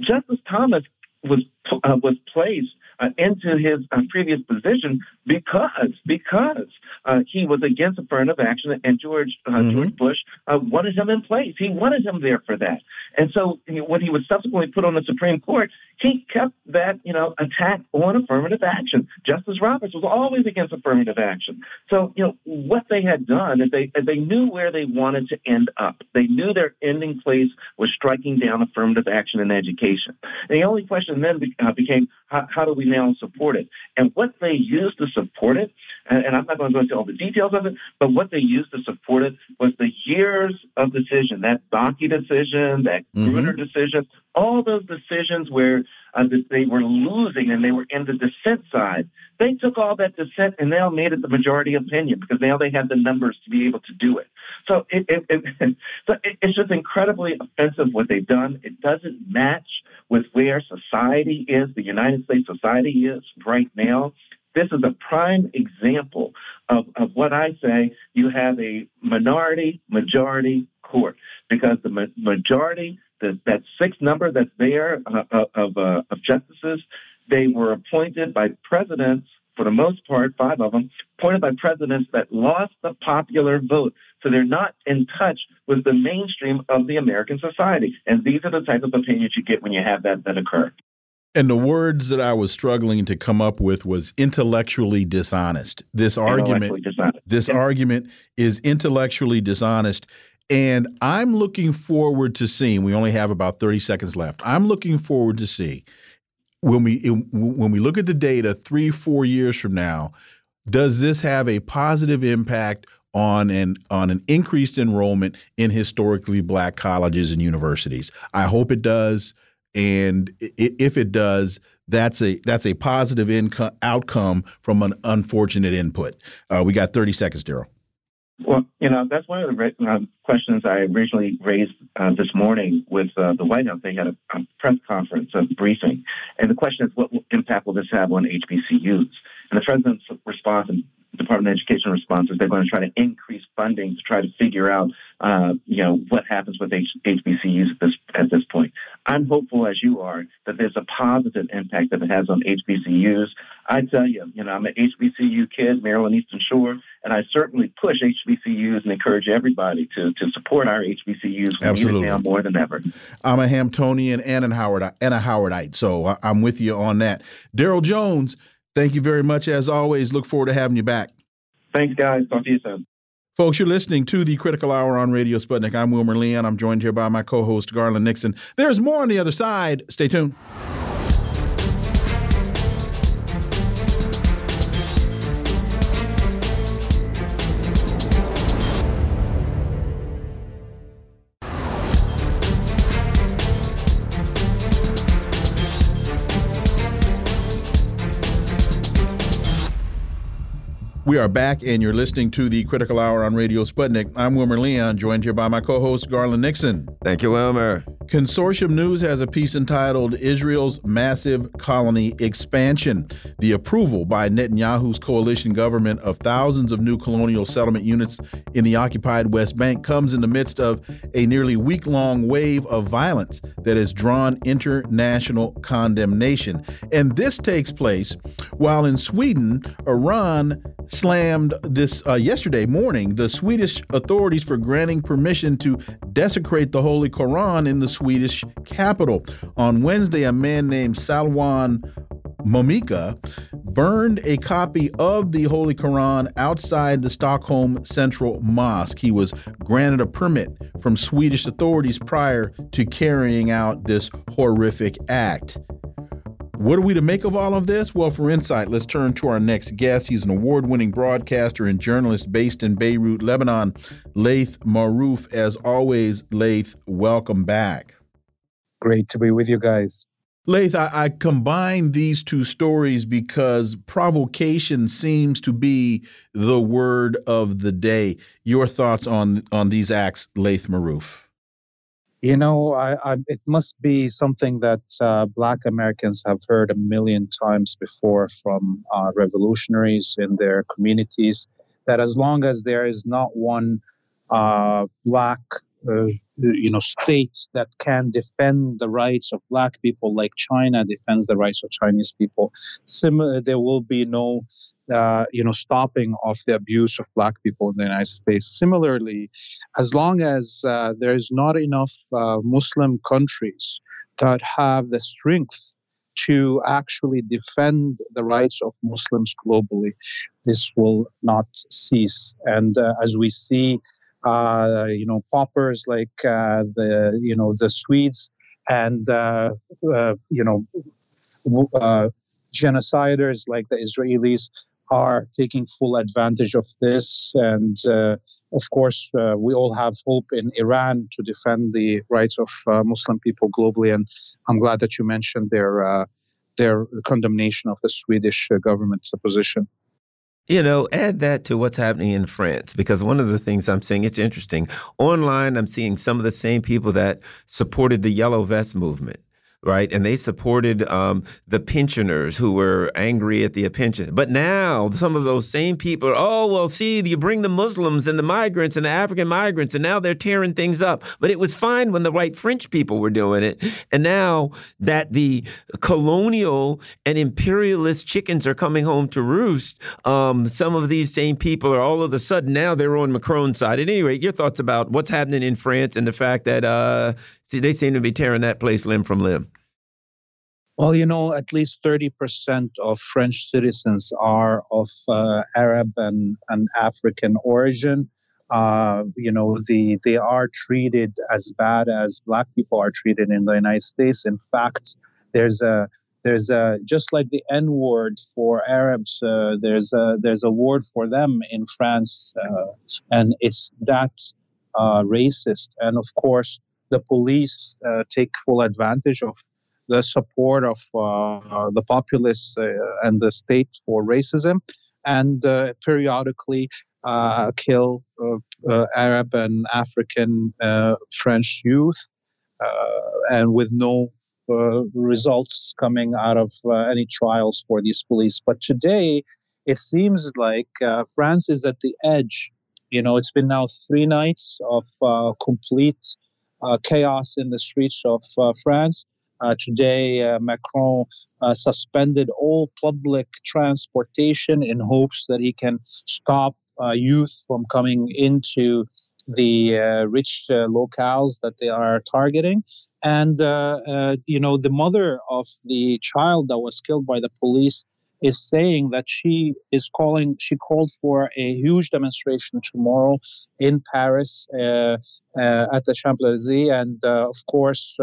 [SPEAKER 4] Justice Thomas was uh, was placed uh, into his uh, previous position because because uh, he was against affirmative action, and George uh, mm-hmm. George Bush uh, wanted him in place. He wanted him there for that. And so when he was subsequently put on the Supreme Court, he kept that you know attack on affirmative action. Justice Roberts was always against affirmative action. So you know what they had done is they they knew where they wanted to end up. They knew their ending place was striking down affirmative action in education. And the only question then became how, how do we now support it? And what they used to support it, and, and I'm not going to go into all the details of it, but what they used to support it was the years of decision, that Bakke decision, that mm-hmm. Grutter decision, all those decisions where uh, they were losing and they were in the dissent side. They took all that dissent and now made it the majority opinion because now they had the numbers to be able to do it. So, it, it, it, so it's just incredibly offensive what they've done. It doesn't match with where society is, the United States society is right now. This is a prime example of, of what I say. You have a minority majority court because the ma- majority the, that sixth number that's there uh, uh, of, uh, of justices, they were appointed by presidents, for the most part, five of them, appointed by presidents that lost the popular vote. So they're not in touch with the mainstream of the American society. And these are the type of opinions you get when you have that that occur.
[SPEAKER 1] And the words that I was struggling to come up with was intellectually dishonest. This argument, dishonest. this yeah. argument is intellectually dishonest. And I'm looking forward to seeing. We only have about 30 seconds left. I'm looking forward to see when we when we look at the data three four years from now. Does this have a positive impact on an on an increased enrollment in historically black colleges and universities? I hope it does, and if it does, that's a that's a positive income outcome from an unfortunate input. Uh, we got 30 seconds, Darryl.
[SPEAKER 4] Well, you know, that's one of the uh, questions I originally raised uh, this morning with uh, the White House. They had a, a, press conference, a briefing. And the question is, what impact will this have on HBCUs? And the president's response, and Department of Education response is they're going to try to increase funding to try to figure out, uh, you know, what happens with H- HBCUs at this at this point. I'm hopeful, as you are, that there's a positive impact that it has on HBCUs. I tell you, you know, I'm an HBCU kid, Maryland Eastern Shore, and I certainly push HBCUs and encourage everybody to to support our HBCUs. We
[SPEAKER 1] Absolutely.
[SPEAKER 4] need it now more than ever.
[SPEAKER 1] I'm a Hamptonian and a Howard and a Howardite, so I'm with you on that. Darryl Jones, thank you very much as always. Look forward to having you back.
[SPEAKER 4] Thanks, guys. Talk to you soon.
[SPEAKER 1] Folks, you're listening to the Critical Hour on Radio Sputnik. I'm Wilmer Leon. I'm joined here by my co host, Garland Nixon. There's more on the other side. Stay tuned. We are back, and you're listening to the Critical Hour on Radio Sputnik. I'm Wilmer Leon, joined here by my co host, Garland Nixon.
[SPEAKER 3] Thank you, Wilmer.
[SPEAKER 1] Consortium News has a piece entitled Israel's Massive Colony Expansion. The approval by Netanyahu's coalition government of thousands of new colonial settlement units in the occupied West Bank comes in the midst of a nearly week long wave of violence that has drawn international condemnation. And this takes place while in Sweden, Iran slammed this uh, yesterday morning the Swedish authorities for granting permission to desecrate the Holy Quran in the Swedish capital. On Wednesday, a man named Salwan Momika burned a copy of the Holy Quran outside the Stockholm Central Mosque. He was granted a permit from Swedish authorities prior to carrying out this horrific act. What are we to make of all of this? Well, for insight, let's turn to our next guest. He's an award winning broadcaster and journalist based in Beirut, Lebanon, Laith Marouf. As always, Laith, welcome back.
[SPEAKER 5] Great to be with you guys.
[SPEAKER 1] Laith, I, I combine these two stories because provocation seems to be the word of the day. Your thoughts on on these acts, Laith Marouf?
[SPEAKER 5] You know, I, I, it must be something that uh, Black Americans have heard a million times before from uh, revolutionaries in their communities. That as long as there is not one uh, Black, uh, you know, state that can defend the rights of Black people, like China defends the rights of Chinese people, similar, there will be no uh, you know, stopping of the abuse of black people in the United States. Similarly, as long as uh, there is not enough uh, Muslim countries that have the strength to actually defend the rights of Muslims globally, this will not cease. And uh, as we see, uh, you know, paupers like uh, the, you know, the Swedes and, you know, genociders like the Israelis are taking full advantage of this. And uh, of course, uh, we all have hope in Iran to defend the rights of uh, Muslim people globally. And I'm glad that you mentioned their uh, their condemnation of the Swedish uh, government's position.
[SPEAKER 3] You know, add that to what's happening in France because one of the things I'm seeing, it's interesting. Online, I'm seeing some of the same people that supported the Yellow Vest movement right? And they supported um, the pensioners who were angry at the pension. But now some of those same people, oh, well, see, you bring the Muslims and the migrants and the African migrants, and now they're tearing things up. But it was fine when the white French people were doing it. And now that the colonial and imperialist chickens are coming home to roost, um, some of these same people are all of a sudden now they're on Macron's side. At any rate, your thoughts about what's happening in France and the fact that, uh, see, they seem to be tearing that place limb from limb.
[SPEAKER 5] Well, you know, at least 30% of French citizens are of uh, Arab and, and African origin. Uh, you know, the, they are treated as bad as black people are treated in the United States. In fact, there's a there's a just like the N word for Arabs. Uh, there's a there's a word for them in France, uh, and it's that uh, racist. And of course, the police uh, take full advantage of the support of uh, the populace uh, and the state for racism, and uh, periodically kill Arab and African French youth, and with no uh, results coming out of uh, any trials for these police. But today, it seems like uh, France is at the edge. You know, it's been now three nights of uh, complete uh, chaos in the streets of uh, France. Uh, today, uh, Macron suspended all public transportation in hopes that he can stop youth from coming into the uh, rich uh, locales that they are targeting. And, uh, you know, the mother of the child that was killed by the police is saying that she is calling, she called for a huge demonstration tomorrow in Paris uh, uh, at the Champs Elysees. And uh, of course,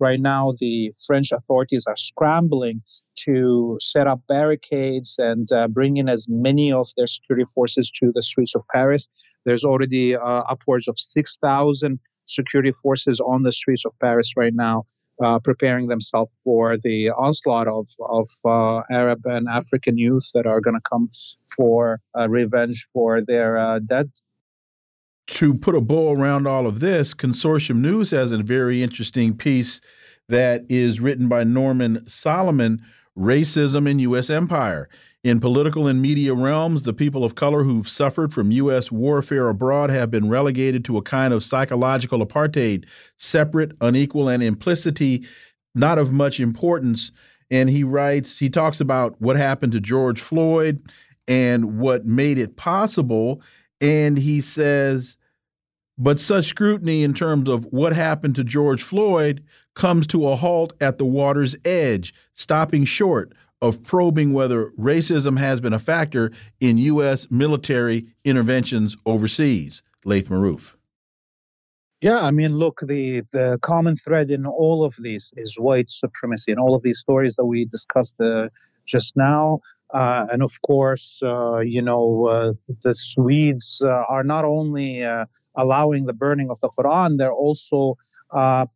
[SPEAKER 5] right now the French authorities are scrambling to set up barricades and bring in as many of their security forces to the streets of Paris. There's already upwards of 6,000 security forces on the streets of Paris right now uh, preparing themselves for the onslaught of, of uh, Arab and African youth that are going to come for uh, revenge for their uh, dead.
[SPEAKER 1] To put a bow around all of this, Consortium News has a very interesting piece that is written by Norman Solomon Racism in U.S. Empire. In political and media realms, the people of color who've suffered from U.S. warfare abroad have been relegated to a kind of psychological apartheid, separate, unequal, and implicity not of much importance. And he writes, he talks about what happened to George Floyd and what made it possible. And he says, but such scrutiny in terms of what happened to George Floyd comes to a halt at the water's edge, stopping short of probing whether racism has been a factor in U.S. military interventions overseas. Laith Marouf.
[SPEAKER 5] Yeah, I mean, look, the, the common thread in all of these is white supremacy, and all of these stories that we discussed uh, just now. Uh, and of course, uh, you know, uh, the Swedes uh, are not only uh, allowing the burning of the Quran, they're also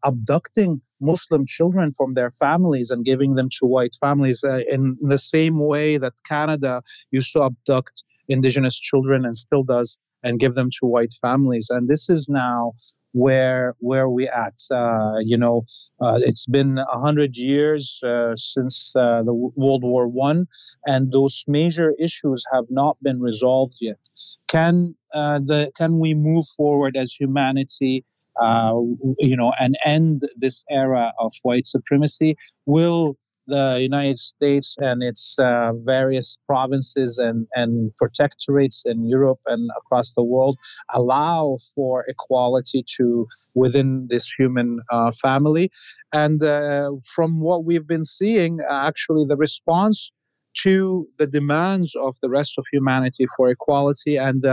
[SPEAKER 5] abducting Muslim children from their families and giving them to white families uh, in, in the same way that Canada used to abduct indigenous children and still does and give them to white families. And this is now where where we at. Uh, you know, uh, it's been a hundred years uh, since uh, the World War One, and those major issues have not been resolved yet. Can uh, the can we move forward as humanity? uh, you know, and end this era of white supremacy? Will the United States and its uh, various provinces and, and protectorates in Europe and across the world allow for equality to within this human uh, family. And uh, from what we've been seeing, actually, the response to the demands of the rest of humanity for equality and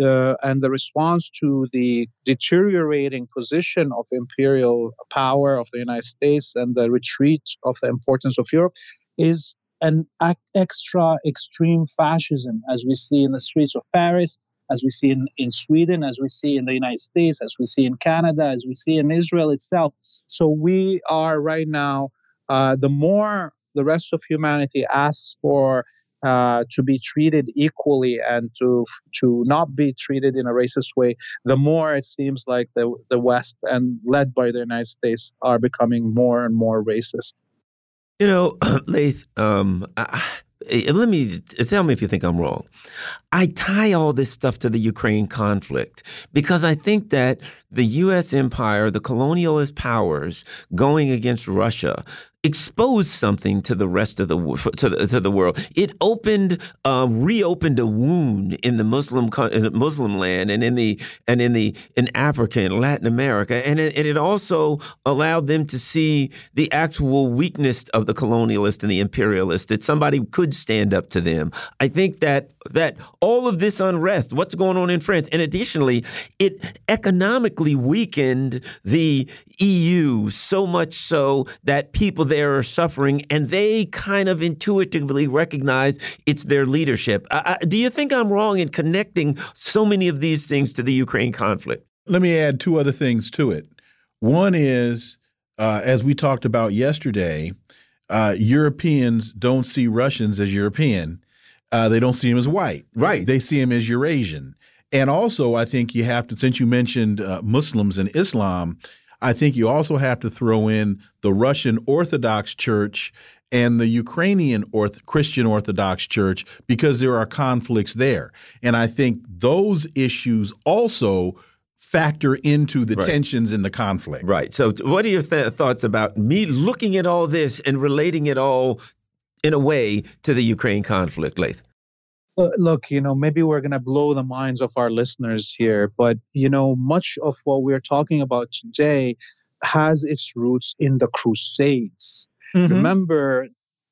[SPEAKER 5] uh, and the response to the deteriorating position of imperial power of the United States and the retreat of the importance of Europe is an extra extreme fascism, as we see in the streets of Paris, as we see in, in Sweden, as we see in the United States, as we see in Canada, as we see in Israel itself. So we are right now, uh, the more the rest of humanity asks for uh, to be treated equally and to to not be treated in a racist way, the more it seems like the the West and led by the United States are becoming more and more racist.
[SPEAKER 3] You know, Laith, um, I, let me tell me if you think I'm wrong. I tie all this stuff to the Ukraine conflict because I think that the U.S. empire, the colonialist powers going against Russia, exposed something to the rest of the to the, to the world. It opened, uh, reopened a wound in the Muslim Muslim land and in the and in the in Africa and Latin America, and it, and it also allowed them to see the actual weakness of the colonialist and the imperialist. That somebody could stand up to them. I think that that all of this unrest, what's going on in France, and additionally, it economically weakened the EU so much so that people there are suffering and they kind of intuitively recognize it's their leadership. Uh, do you think I'm wrong in connecting so many of these things to the Ukraine conflict?
[SPEAKER 1] Let me add two other things to it. One is, uh, as we talked about yesterday, uh, Europeans don't see Russians as European. Uh, they don't see him as white.
[SPEAKER 3] Right.
[SPEAKER 1] They see him as Eurasian. And also, I think you have to, since you mentioned uh, Muslims and Islam, I think you also have to throw in the Russian Orthodox Church and the Ukrainian Orth Christian Orthodox Church because there are conflicts there. And I think those issues also factor into the right. tensions in the conflict.
[SPEAKER 3] Right. So, what are your th thoughts about me looking at all this and relating it all in a way to the Ukraine conflict, Laith?
[SPEAKER 5] Look, you know, maybe we're going to blow the minds of our listeners here, but, you know, much of what we're talking about today has its roots in the Crusades. Mm-hmm. Remember,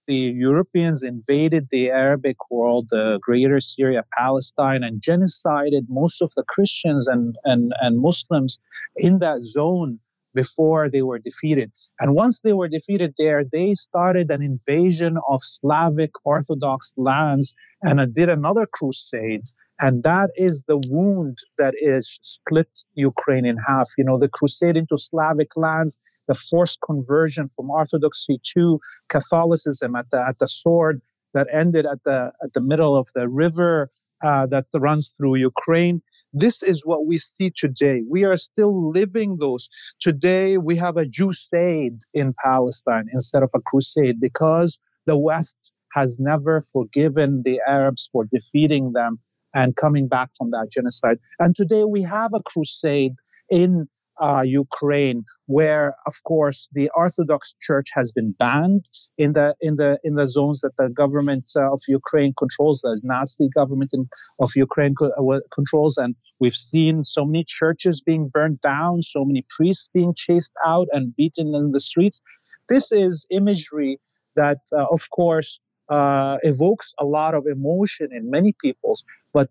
[SPEAKER 5] the Europeans invaded the Arabic world, the greater Syria, Palestine, and genocided most of the Christians and, and, and Muslims in that zone before they were defeated. And once they were defeated there, they started an invasion of Slavic Orthodox lands and did another crusade. And that is the wound that is split Ukraine in half. You know, the crusade into Slavic lands, the forced conversion from Orthodoxy to Catholicism at the, at the sword that ended at the, at the middle of the river uh, that runs through Ukraine. This is what we see today. We are still living those. Today, we have a Crusade in Palestine instead of a crusade because the West has never forgiven the Arabs for defeating them and coming back from that genocide. And today we have a crusade in uh, Ukraine, where of course the Orthodox Church has been banned in the in the in the zones that the government uh, of Ukraine controls, the Nazi government in, of Ukraine co- uh, controls, and we've seen so many churches being burned down, so many priests being chased out and beaten in the streets. This is imagery that, uh, of course, uh, evokes a lot of emotion in many peoples, but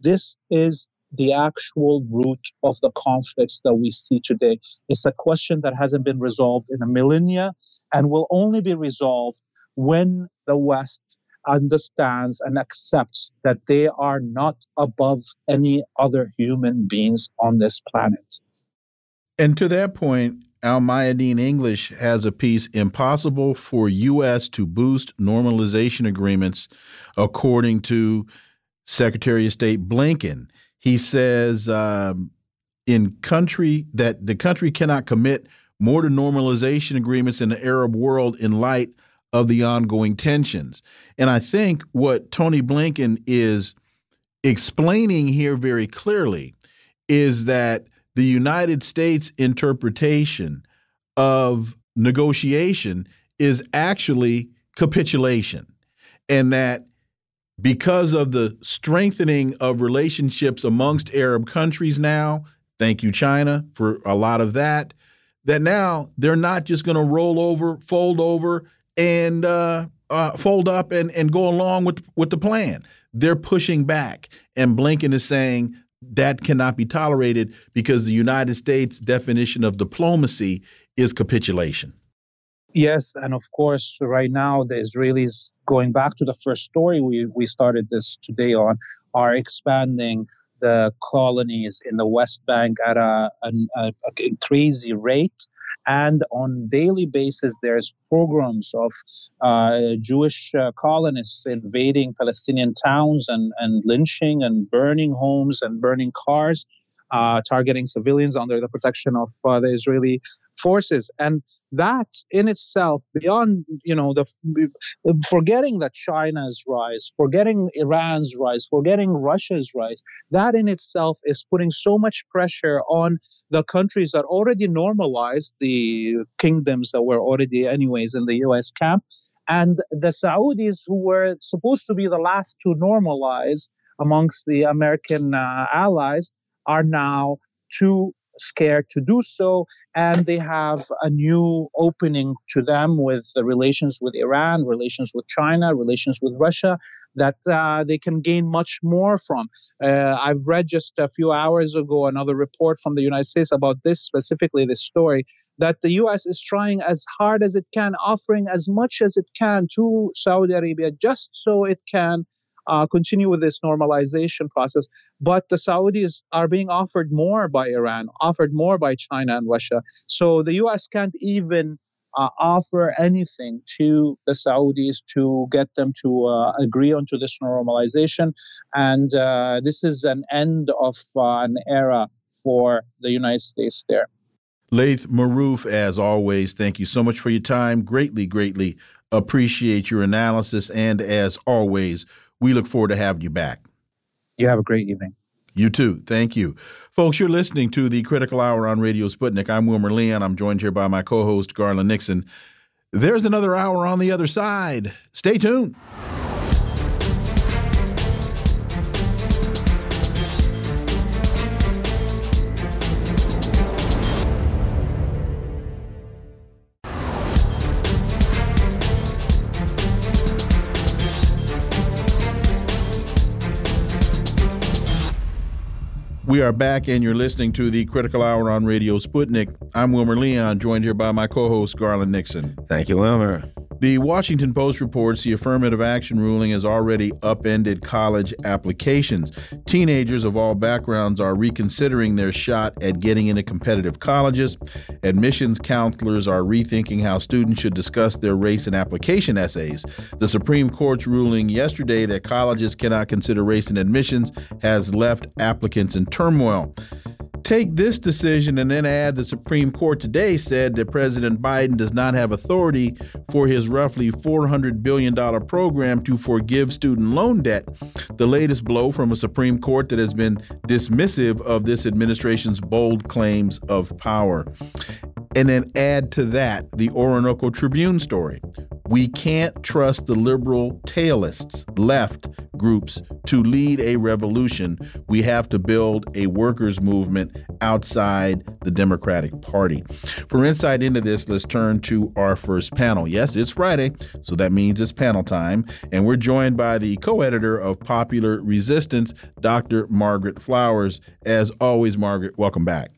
[SPEAKER 5] this is the actual root of the conflicts that we see today. It's a question that hasn't been resolved in a millennia and will only be resolved when the West understands and accepts that they are not above any other human beings on this planet.
[SPEAKER 1] And to that point, Al Mayadeen English has a piece Impossible for U.S. to Boost Normalization Agreements, according to Secretary of State Blinken. He says um, in country that the country cannot commit more to normalization agreements in the Arab world in light of the ongoing tensions. And I think what Tony Blinken is explaining here very clearly is that the United States interpretation of negotiation is actually capitulation and that because of the strengthening of relationships amongst Arab countries now, thank you, China, for a lot of that, that now they're not just going to roll over, fold over, and uh, uh, fold up and, and go along with, with the plan. They're pushing back. And Blinken is saying that cannot be tolerated because the United States' definition of diplomacy is capitulation.
[SPEAKER 5] Yes, and of course, right now the Israelis, going back to the first story we, we started this today on, are expanding the colonies in the West Bank at a, a, a, crazy rate. And on daily basis, there's programs of uh, Jewish uh, colonists invading Palestinian towns and, and lynching and burning homes and burning cars, uh, targeting civilians under the protection of uh, the Israeli forces. And that in itself, beyond you know the forgetting that China's rise, forgetting Iran's rise, forgetting Russia's rise, that in itself is putting so much pressure on the countries that already normalized the kingdoms that were already anyways in the U.S. camp, and the Saudis who were supposed to be the last to normalize amongst the American uh, allies are now too scared to do so, and they have a new opening to them with the relations with Iran, relations with China, relations with Russia that uh, they can gain much more from. Uh, I've read just a few hours ago another report from the United States about this specifically, this story that the U.S. is trying as hard as it can, offering as much as it can to Saudi Arabia just so it can uh, continue with this normalization process. But the Saudis are being offered more by Iran, offered more by China and Russia. So the U.S. can't even uh, offer anything to the Saudis to get them to uh, agree onto this normalization. And uh, this is an end of uh, an era for the United States there.
[SPEAKER 1] Laith Marouf, as always, thank you so much for your time. Greatly, greatly appreciate your analysis. And as always, we look forward to having you back.
[SPEAKER 5] You have a great evening.
[SPEAKER 1] You too. Thank you. Folks, you're listening to the Critical Hour on Radio Sputnik. I'm Wilmer Leon. I'm joined here by my co host, Garland Nixon. There's another hour on the other side. Stay tuned. We are back, and you're listening to the Critical Hour on Radio Sputnik. I'm Wilmer Leon, joined here by my co host, Garland Nixon.
[SPEAKER 3] Thank you, Wilmer.
[SPEAKER 1] The Washington Post reports the affirmative action ruling has already upended college applications. Teenagers of all backgrounds are reconsidering their shot at getting into competitive colleges. Admissions counselors are rethinking how students should discuss their race in application essays. The Supreme Court's ruling yesterday that colleges cannot consider race in admissions has left applicants in turmoil take this decision and then add the Supreme Court today said that President Biden does not have authority for his roughly $400 billion program to forgive student loan debt. The latest blow from a Supreme Court that has been dismissive of this administration's bold claims of power. And then add to that the Orinoco Tribune story. We can't trust the liberal tailists, left groups, to lead a revolution. We have to build a workers' movement outside the Democratic Party. For insight into this, let's turn to our first panel. Yes, it's Friday, so that means it's panel time. And we're joined by the co editor of Popular Resistance, Dr. Margaret Flowers. As always, Margaret, welcome back.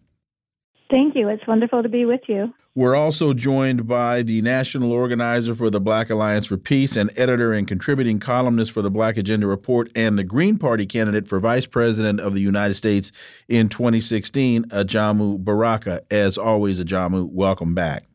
[SPEAKER 6] Thank you. It's wonderful to be with you.
[SPEAKER 1] We're also joined by the national organizer for the Black Alliance for Peace and editor and contributing columnist for the Black Agenda Report and the Green Party candidate for Vice President of the United States in 2016, Ajamu Baraka. As always, Ajamu, welcome back.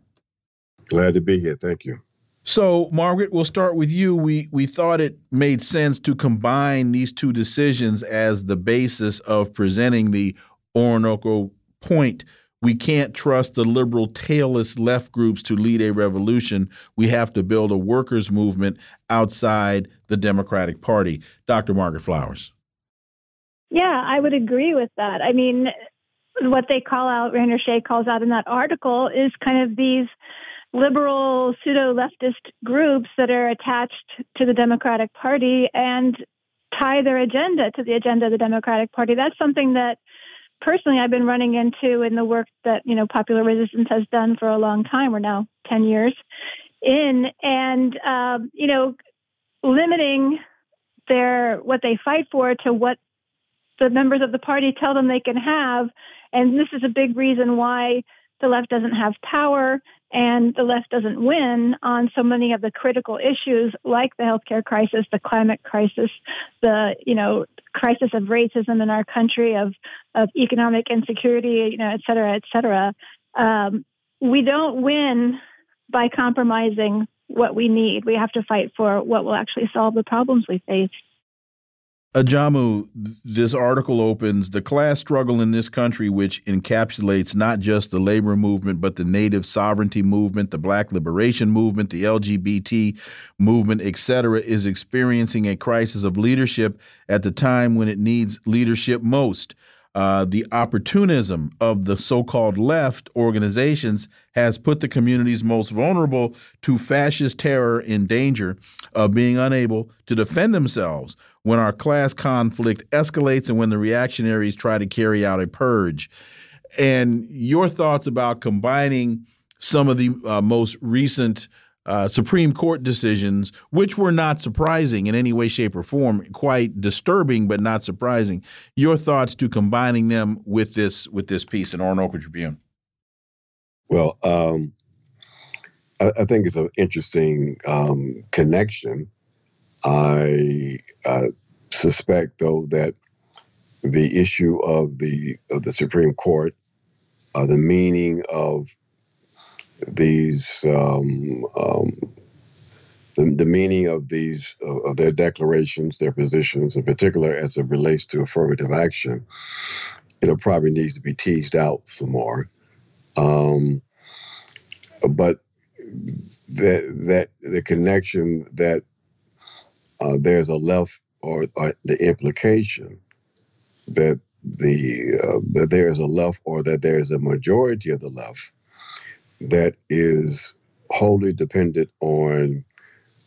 [SPEAKER 7] Glad to be here. Thank you.
[SPEAKER 1] So, Margaret, we'll start with you. We we thought it made sense to combine these two decisions as the basis of presenting the Orinoco point we can't trust the liberal tailless left groups to lead a revolution. We have to build a workers' movement outside the Democratic Party. Dr. Margaret Flowers.
[SPEAKER 6] Yeah, I would agree with that. I mean, what they call out, Rainer Shea calls out in that article, is kind of these liberal pseudo leftist groups that are attached to the Democratic Party and tie their agenda to the agenda of the Democratic Party. That's something that personally I've been running into in the work that, you know, Popular Resistance has done for a long time. We're now 10 years in. And, um, you know, limiting their what they fight for to what the members of the party tell them they can have. And this is a big reason why the left doesn't have power and the left doesn't win on so many of the critical issues like the healthcare crisis, the climate crisis, the you know crisis of racism in our country, of of economic insecurity, you know, et cetera, et cetera. Um, we don't win by compromising what we need. We have to fight for what will actually solve the problems we face.
[SPEAKER 1] Ajamu, this article opens the class struggle in this country, which encapsulates not just the labor movement, but the native sovereignty movement, the black liberation movement, the LGBT movement, etc., is experiencing a crisis of leadership at the time when it needs leadership most. Uh, the opportunism of the so called left organizations has put the communities most vulnerable to fascist terror in danger of being unable to defend themselves when our class conflict escalates and when the reactionaries try to carry out a purge. And your thoughts about combining some of the uh, most recent uh, Supreme Court decisions, which were not surprising in any way, shape, or form, quite disturbing but not surprising. Your thoughts to combining them with this with this piece in Orinoco Tribune?
[SPEAKER 7] Well, um, I, I, think it's an interesting um, connection. I uh, suspect, though, that the issue of the of the Supreme Court, uh, the meaning of these um, um, the, the meaning of these uh, of their declarations, their positions, in particular as it relates to affirmative action, it probably needs to be teased out some more. Um, but that that the connection that uh, there's a left or, or, the implication that the uh, that there is a left or that there is a majority of the left that is wholly dependent on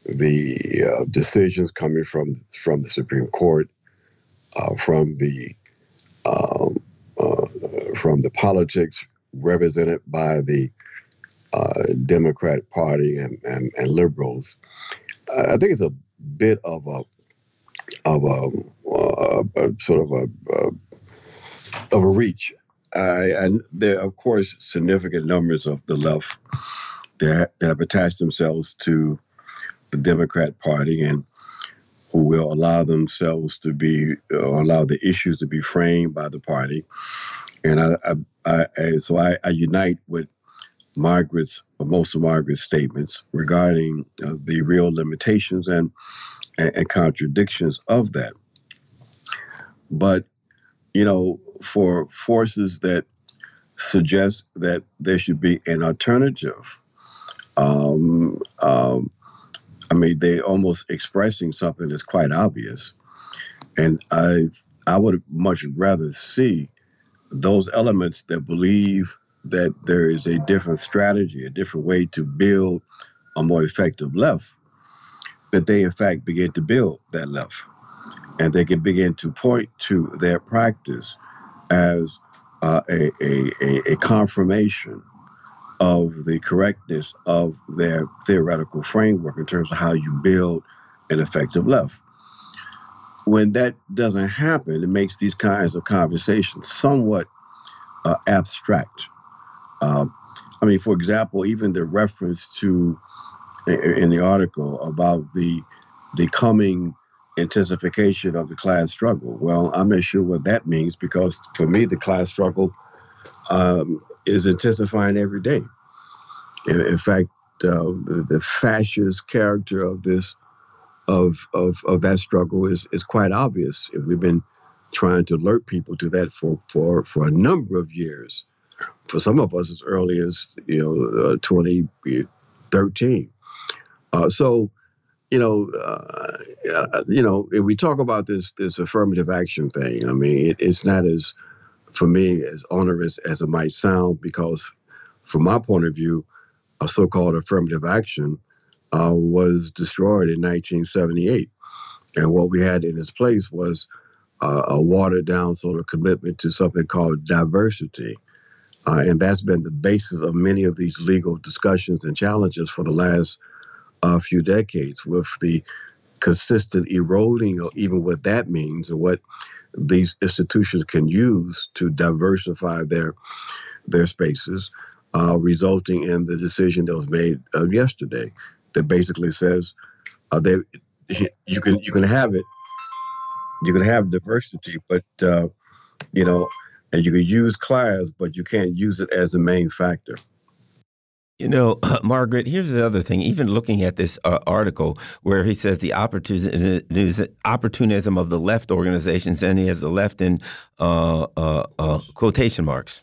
[SPEAKER 7] the uh, decisions coming from from the Supreme Court, uh, from the um, uh, from the politics represented by the uh, Democratic Party and, and, and liberals. I think it's a bit of a of a, uh, sort of a, of a reach. and there of course, significant numbers of the left that, that have attached themselves to the Democrat Party and who will allow themselves to be uh, allow the issues to be framed by the party. And I, I, I so I, I, unite with Margaret's most of Margaret's statements regarding uh, the real limitations and, and and contradictions of that. But you know, for forces that suggest that there should be an alternative. Um, um, I mean, they almost expressing something that's quite obvious, and I I would much rather see those elements that believe that there is a different strategy, a different way to build a more effective left, that they in fact begin to build that left, and they can begin to point to their practice as uh, a, a, a confirmation of the correctness of their theoretical framework in terms of how you build an effective left. When that doesn't happen, it makes these kinds of conversations somewhat uh, abstract. Uh, I mean, for example, even the reference to in the article about the the coming intensification of the class struggle. Well, I'm not sure what that means because for me, the class struggle um, is intensifying every day. In, in fact, uh, the, the, fascist character of this, of, of, of that struggle is, is quite obvious. We've been trying to alert people to that for, for, for a number of years. For some of us, as early as you know, uh, 2013. Uh, so, you know, uh, uh, you know, if we talk about this this affirmative action thing, I mean, it, it's not as for me as onerous as it might sound because, from my point of view, a so-called affirmative action uh, was destroyed in 1978, and what we had in its place was uh, a watered-down sort of commitment to something called diversity. Uh, and that's been the basis of many of these legal discussions and challenges for the last a few decades with the consistent eroding of even what that means and what these institutions can use to diversify their their spaces, uh, resulting in the decision that was made uh, yesterday that basically says uh, they you can you can have it you can have diversity, but uh, you know, and you can use class, but you can't use it as a main factor.
[SPEAKER 3] You know, uh, Margaret, here's the other thing. Even looking at this uh, article where he says the opportunism of the left organizations, and he has the left in uh, uh, uh quotation marks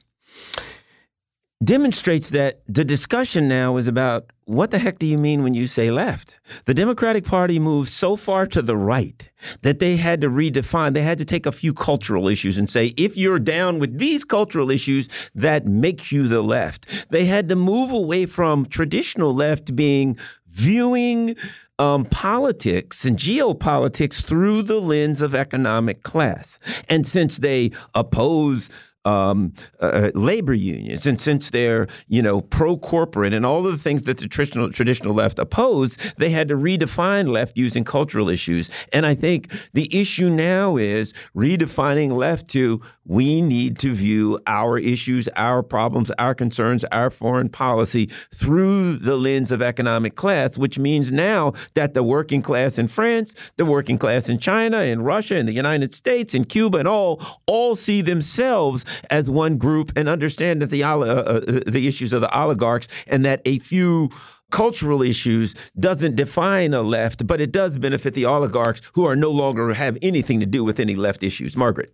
[SPEAKER 3] demonstrates that the discussion now is about what the heck do you mean when you say left? The Democratic Party moved so far to the right that they had to redefine, they had to take a few cultural issues and say, if you're down with these cultural issues, that makes you the left. They had to move away from traditional left being viewing um, politics and geopolitics through the lens of economic class. And since they oppose um, uh, uh, labor unions, and since they're you know pro corporate and all of the things that the traditional traditional left oppose, they had to redefine left using cultural issues. And I think the issue now is redefining left to we need to view our issues, our problems, our concerns, our foreign policy through the lens of economic class, which means now that the working class in France, the working class in China, in Russia, in the United States, in Cuba, and all all see themselves as one group and understand that the uh, uh, the issues of the oligarchs and that a few cultural issues doesn't define a left, but it does benefit the oligarchs who are no longer have anything to do with any left issues. Margaret.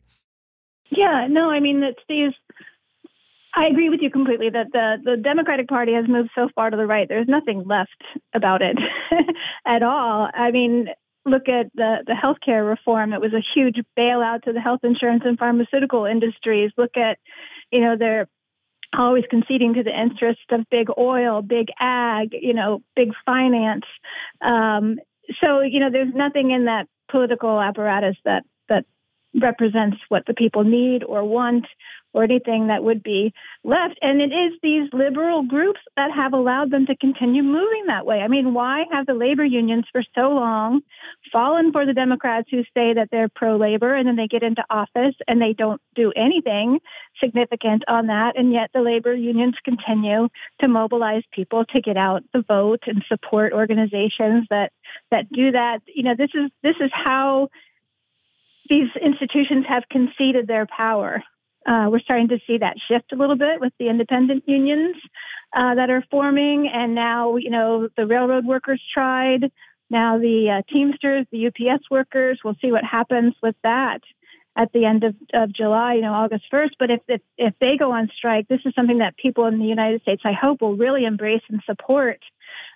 [SPEAKER 6] Yeah, no, I mean that stays I agree with you completely that the, the Democratic Party has moved so far to the right. There's nothing left about it at all. I mean, look at the, the healthcare reform. It was a huge bailout to the health insurance and pharmaceutical industries. Look at, you know, their always conceding to the interests of big oil, big ag, you know, big finance. Um, so, you know, there's nothing in that political apparatus that represents what the people need or want or anything that would be left. And it is these liberal groups that have allowed them to continue moving that way. I mean, why have the labor unions for so long fallen for the Democrats who say that they're pro labor and then they get into office and they don't do anything significant on that? And yet the labor unions continue to mobilize people to get out the vote and support organizations that, that do that. You know, this is, this is how these institutions have conceded their power. Uh, we're starting to see that shift a little bit with the independent unions uh, that are forming, and now you know the railroad workers tried. Now the uh, Teamsters, the UPS workers. We'll see what happens with that at the end of, of July, you know, August 1st. But if, if if they go on strike, this is something that people in the United States, I hope, will really embrace and support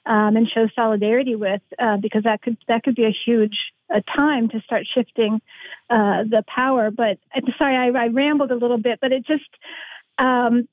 [SPEAKER 6] um, and show solidarity with, uh, because that could that could be a huge a time to start shifting uh, the power. But sorry, I, I, rambled a little bit, but it just um,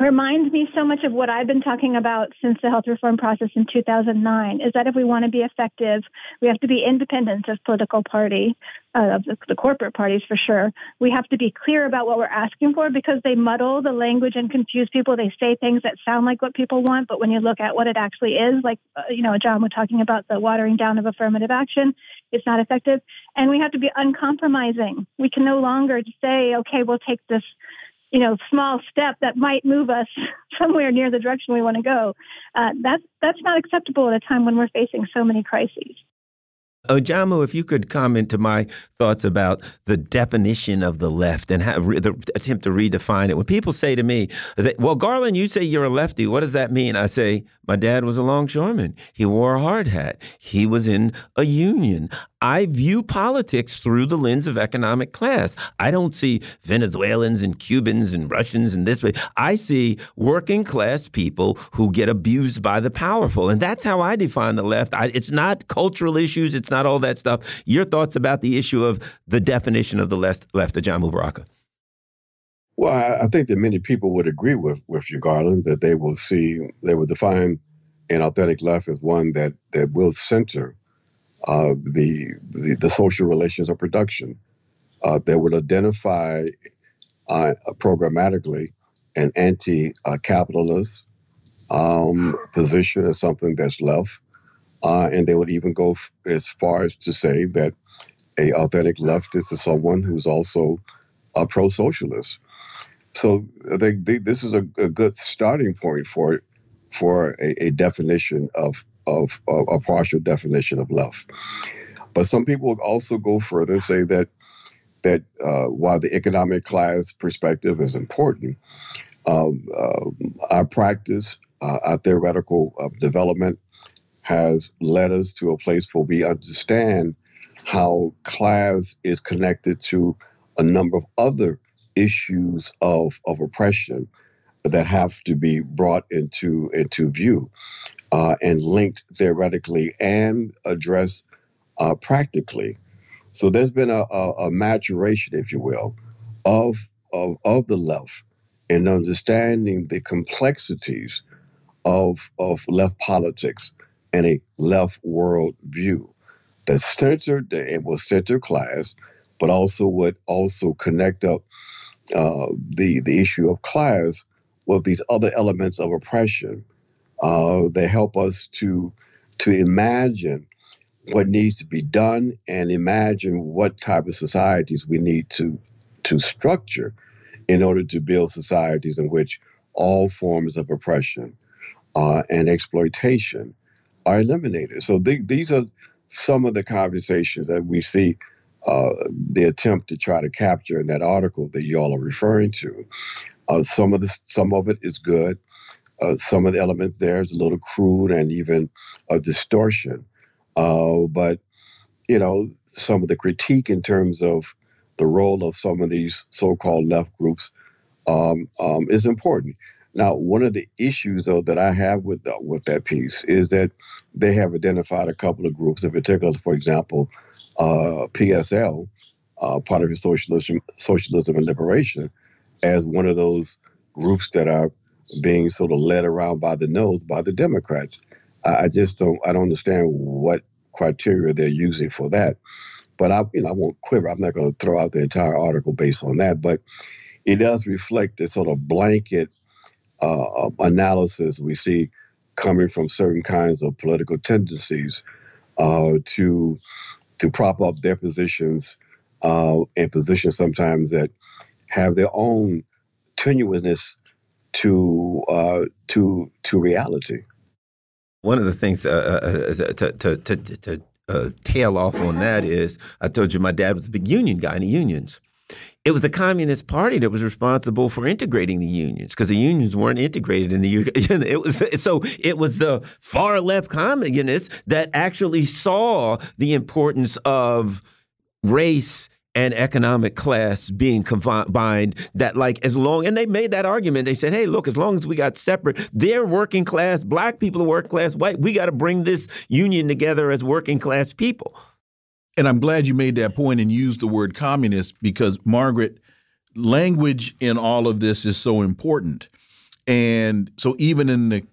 [SPEAKER 6] reminds me so much of what I've been talking about since the health reform process in 2009 is that if we want to be effective, we have to be independent of political party, uh, of the, the, corporate parties for sure. We have to be clear about what we're asking for because they muddle the language and confuse people. They say things that sound like what people want, but when you look at what it actually is, like, uh, you know, John was talking about the watering down of affirmative action, it's not effective. And we have to be uncompromising. We can no longer say, okay, we'll take this you know, small step that might move us somewhere near the direction we want to go. Uh, that's that's not acceptable at a time when we're facing so many crises.
[SPEAKER 3] Oh, Ajamu, if you could comment to my thoughts about the definition of the left and how, the attempt to redefine it. When people say to me, that, well, Garland, you say you're a lefty. What does that mean? I say, my dad was a longshoreman. He wore a hard hat. He was in a union. I view politics through the lens of economic class. I don't see Venezuelans and Cubans and Russians and this way. I see working class people who get abused by the powerful. And that's how I define the left. I, it's not cultural issues, it's not all that stuff. Your thoughts about the issue of the definition of the left, left Ajamu Baraka?
[SPEAKER 7] Well, I, think that many people would agree with with you, Garland, that they will see they will define an authentic left as one that that will center uh, the, the, the social relations of production uh, that would identify uh, programmatically an anti-capitalist um, position as something that's left, uh, and they would even go f- as far as to say that a authentic leftist is someone who's also a pro-socialist. So they, they, this is a, a, good starting point for for a, a definition of, of, of a partial definition of left. But some people also go further and say that that uh, while the economic class perspective is important, um, uh, our practice, uh, our theoretical uh, development has led us to a place where we understand how class is connected to a number of other issues of, of oppression that have to be brought into into view uh, and linked theoretically and addressed uh, practically. So there's been a, a, a, maturation, if you will, of, of of the left in understanding the complexities of of left politics and a left world view that centered it was center class, but also would also connect up uh, the the issue of class with these other elements of oppression. Uh, they help us to to imagine what needs to be done and imagine what type of societies we need to to structure in order to build societies in which all forms of oppression uh, and exploitation are eliminated. So these are some of the conversations that we see uh, the attempt to try to capture in that article that y'all are referring to. Uh, some of the some of it is good. Uh, some of the elements there is a little crude and even a distortion. Uh, but you know, some of the critique in terms of the role of some of these so-called left groups um, um, is important. Now, one of the issues though that I have with the, with that piece is that they have identified a couple of groups, in particular, for example, uh, PSL, uh, Party for Socialism, Socialism and Liberation, as one of those groups that are being sort of led around by the nose by the Democrats. I, I just don't I don't understand what criteria they're using for that. But I, you know, I won't quiver. I'm not going to throw out the entire article based on that. But it does reflect the sort of blanket uh, analysis we see coming from certain kinds of political tendencies uh, to to prop up their positions uh, and positions sometimes that have their own tenuousness to uh, to to reality.
[SPEAKER 3] One of the things uh, uh, to, to, to, to uh, tail off on that is I told you my dad was a big union guy in the unions. It was the Communist Party that was responsible for integrating the unions because the unions weren't integrated in the it was so it was the far left communists that actually saw the importance of race and economic class being combined that like as long and they made that argument. They said hey look as long as we got separate they're working class black people are working class white we got to bring this union together as working class people
[SPEAKER 1] and i'm glad you made that point and used the word communist because margaret language in all of this is so important and so even in the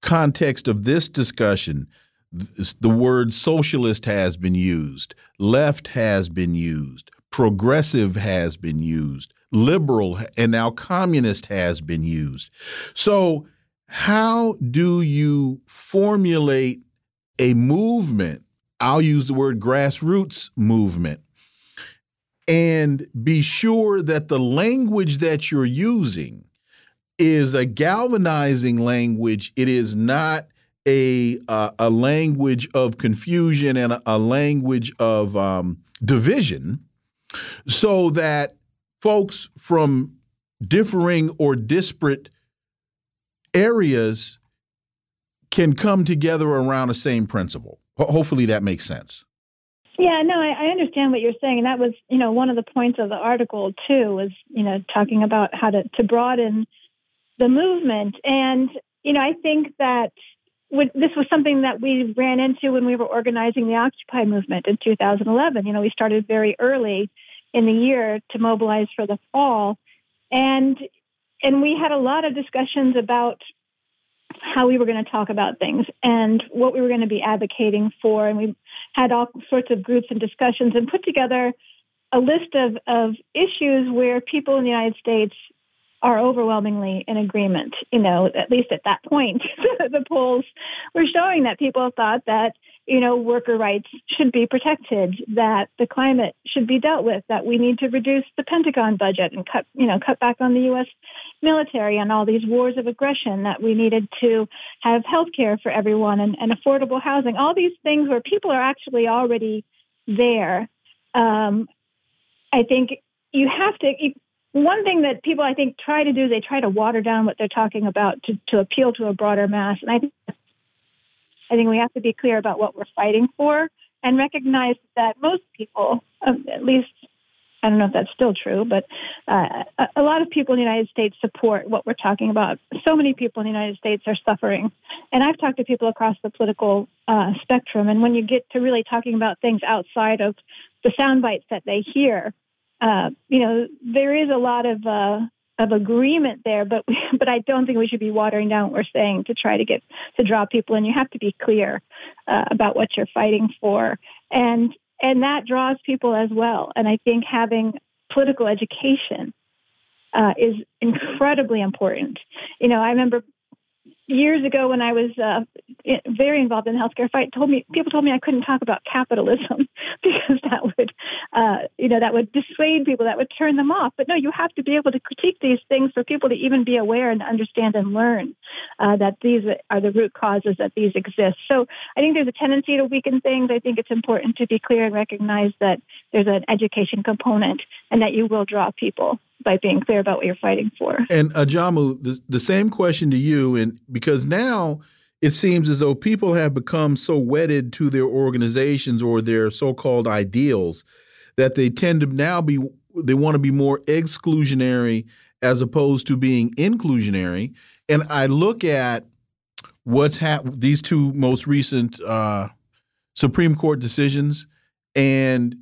[SPEAKER 1] context of this discussion the word socialist has been used, left has been used, progressive has been used, liberal, and now communist has been used. So, how do you formulate a movement? I'll use the word grassroots movement and be sure that the language that you're using is a galvanizing language. It is not a uh, a language of confusion and a, a language of um, division so that folks from differing or disparate areas can come together around the same principle. Hopefully that makes sense.
[SPEAKER 6] Yeah, no, I, I, understand what you're saying. And that was, you know, one of the points of the article too, was, you know, talking about how to, to broaden the movement. And, you know, I think that this was something that we ran into when we were organizing the Occupy movement in 2011. You know, we started very early in the year to mobilize for the fall, and and we had a lot of discussions about how we were going to talk about things and what we were going to be advocating for, and we had all sorts of groups and discussions and put together a list of, of issues where people in the United States are overwhelmingly in agreement. You know, at least at that point, the polls were showing that people thought that, you know, worker rights should be protected, that the climate should be dealt with, that we need to reduce the Pentagon budget and cut, you know, cut back on the U.S. military and all these wars of aggression, that we needed to have health care for everyone and, and affordable housing, all these things where people are actually already there. Um, I think you have to one thing that people I think try to do, they try to water down what they're talking about to, to appeal to a broader mass. And I think I think we have to be clear about what we're fighting for and recognize that most people, um, at least I don't know if that's still true, but uh, a, lot of people in the United States support what we're talking about. So many people in the United States are suffering. And I've talked to people across the political uh, spectrum. And when you get to really talking about things outside of the sound bites that they hear, uh, you know, there is a lot of uh, of agreement there, but we, but I don't think we should be watering down what we're saying to try to get to draw people in. You have to be clear uh, about what you're fighting for, and and that draws people as well. And I think having political education uh, is incredibly important. You know, I remember years ago when I was uh, very involved in the healthcare fight, told me people told me I couldn't talk about capitalism because that would, uh, you know, that would dissuade people, that would turn them off. But no, you have to be able to critique these things for people to even be aware and understand and learn uh, that these are the root causes that these exist. So I think there's a tendency to weaken things. I think it's important to be clear and recognize that there's an education component and that you will draw people by being clear about what you're fighting for.
[SPEAKER 1] And Ajamu, the, the same question to you, and because now it seems as though people have become so wedded to their organizations or their so-called ideals that they tend to now be they want to be more exclusionary as opposed to being inclusionary. And I look at what's happened, these two most recent uh, Supreme Court decisions, and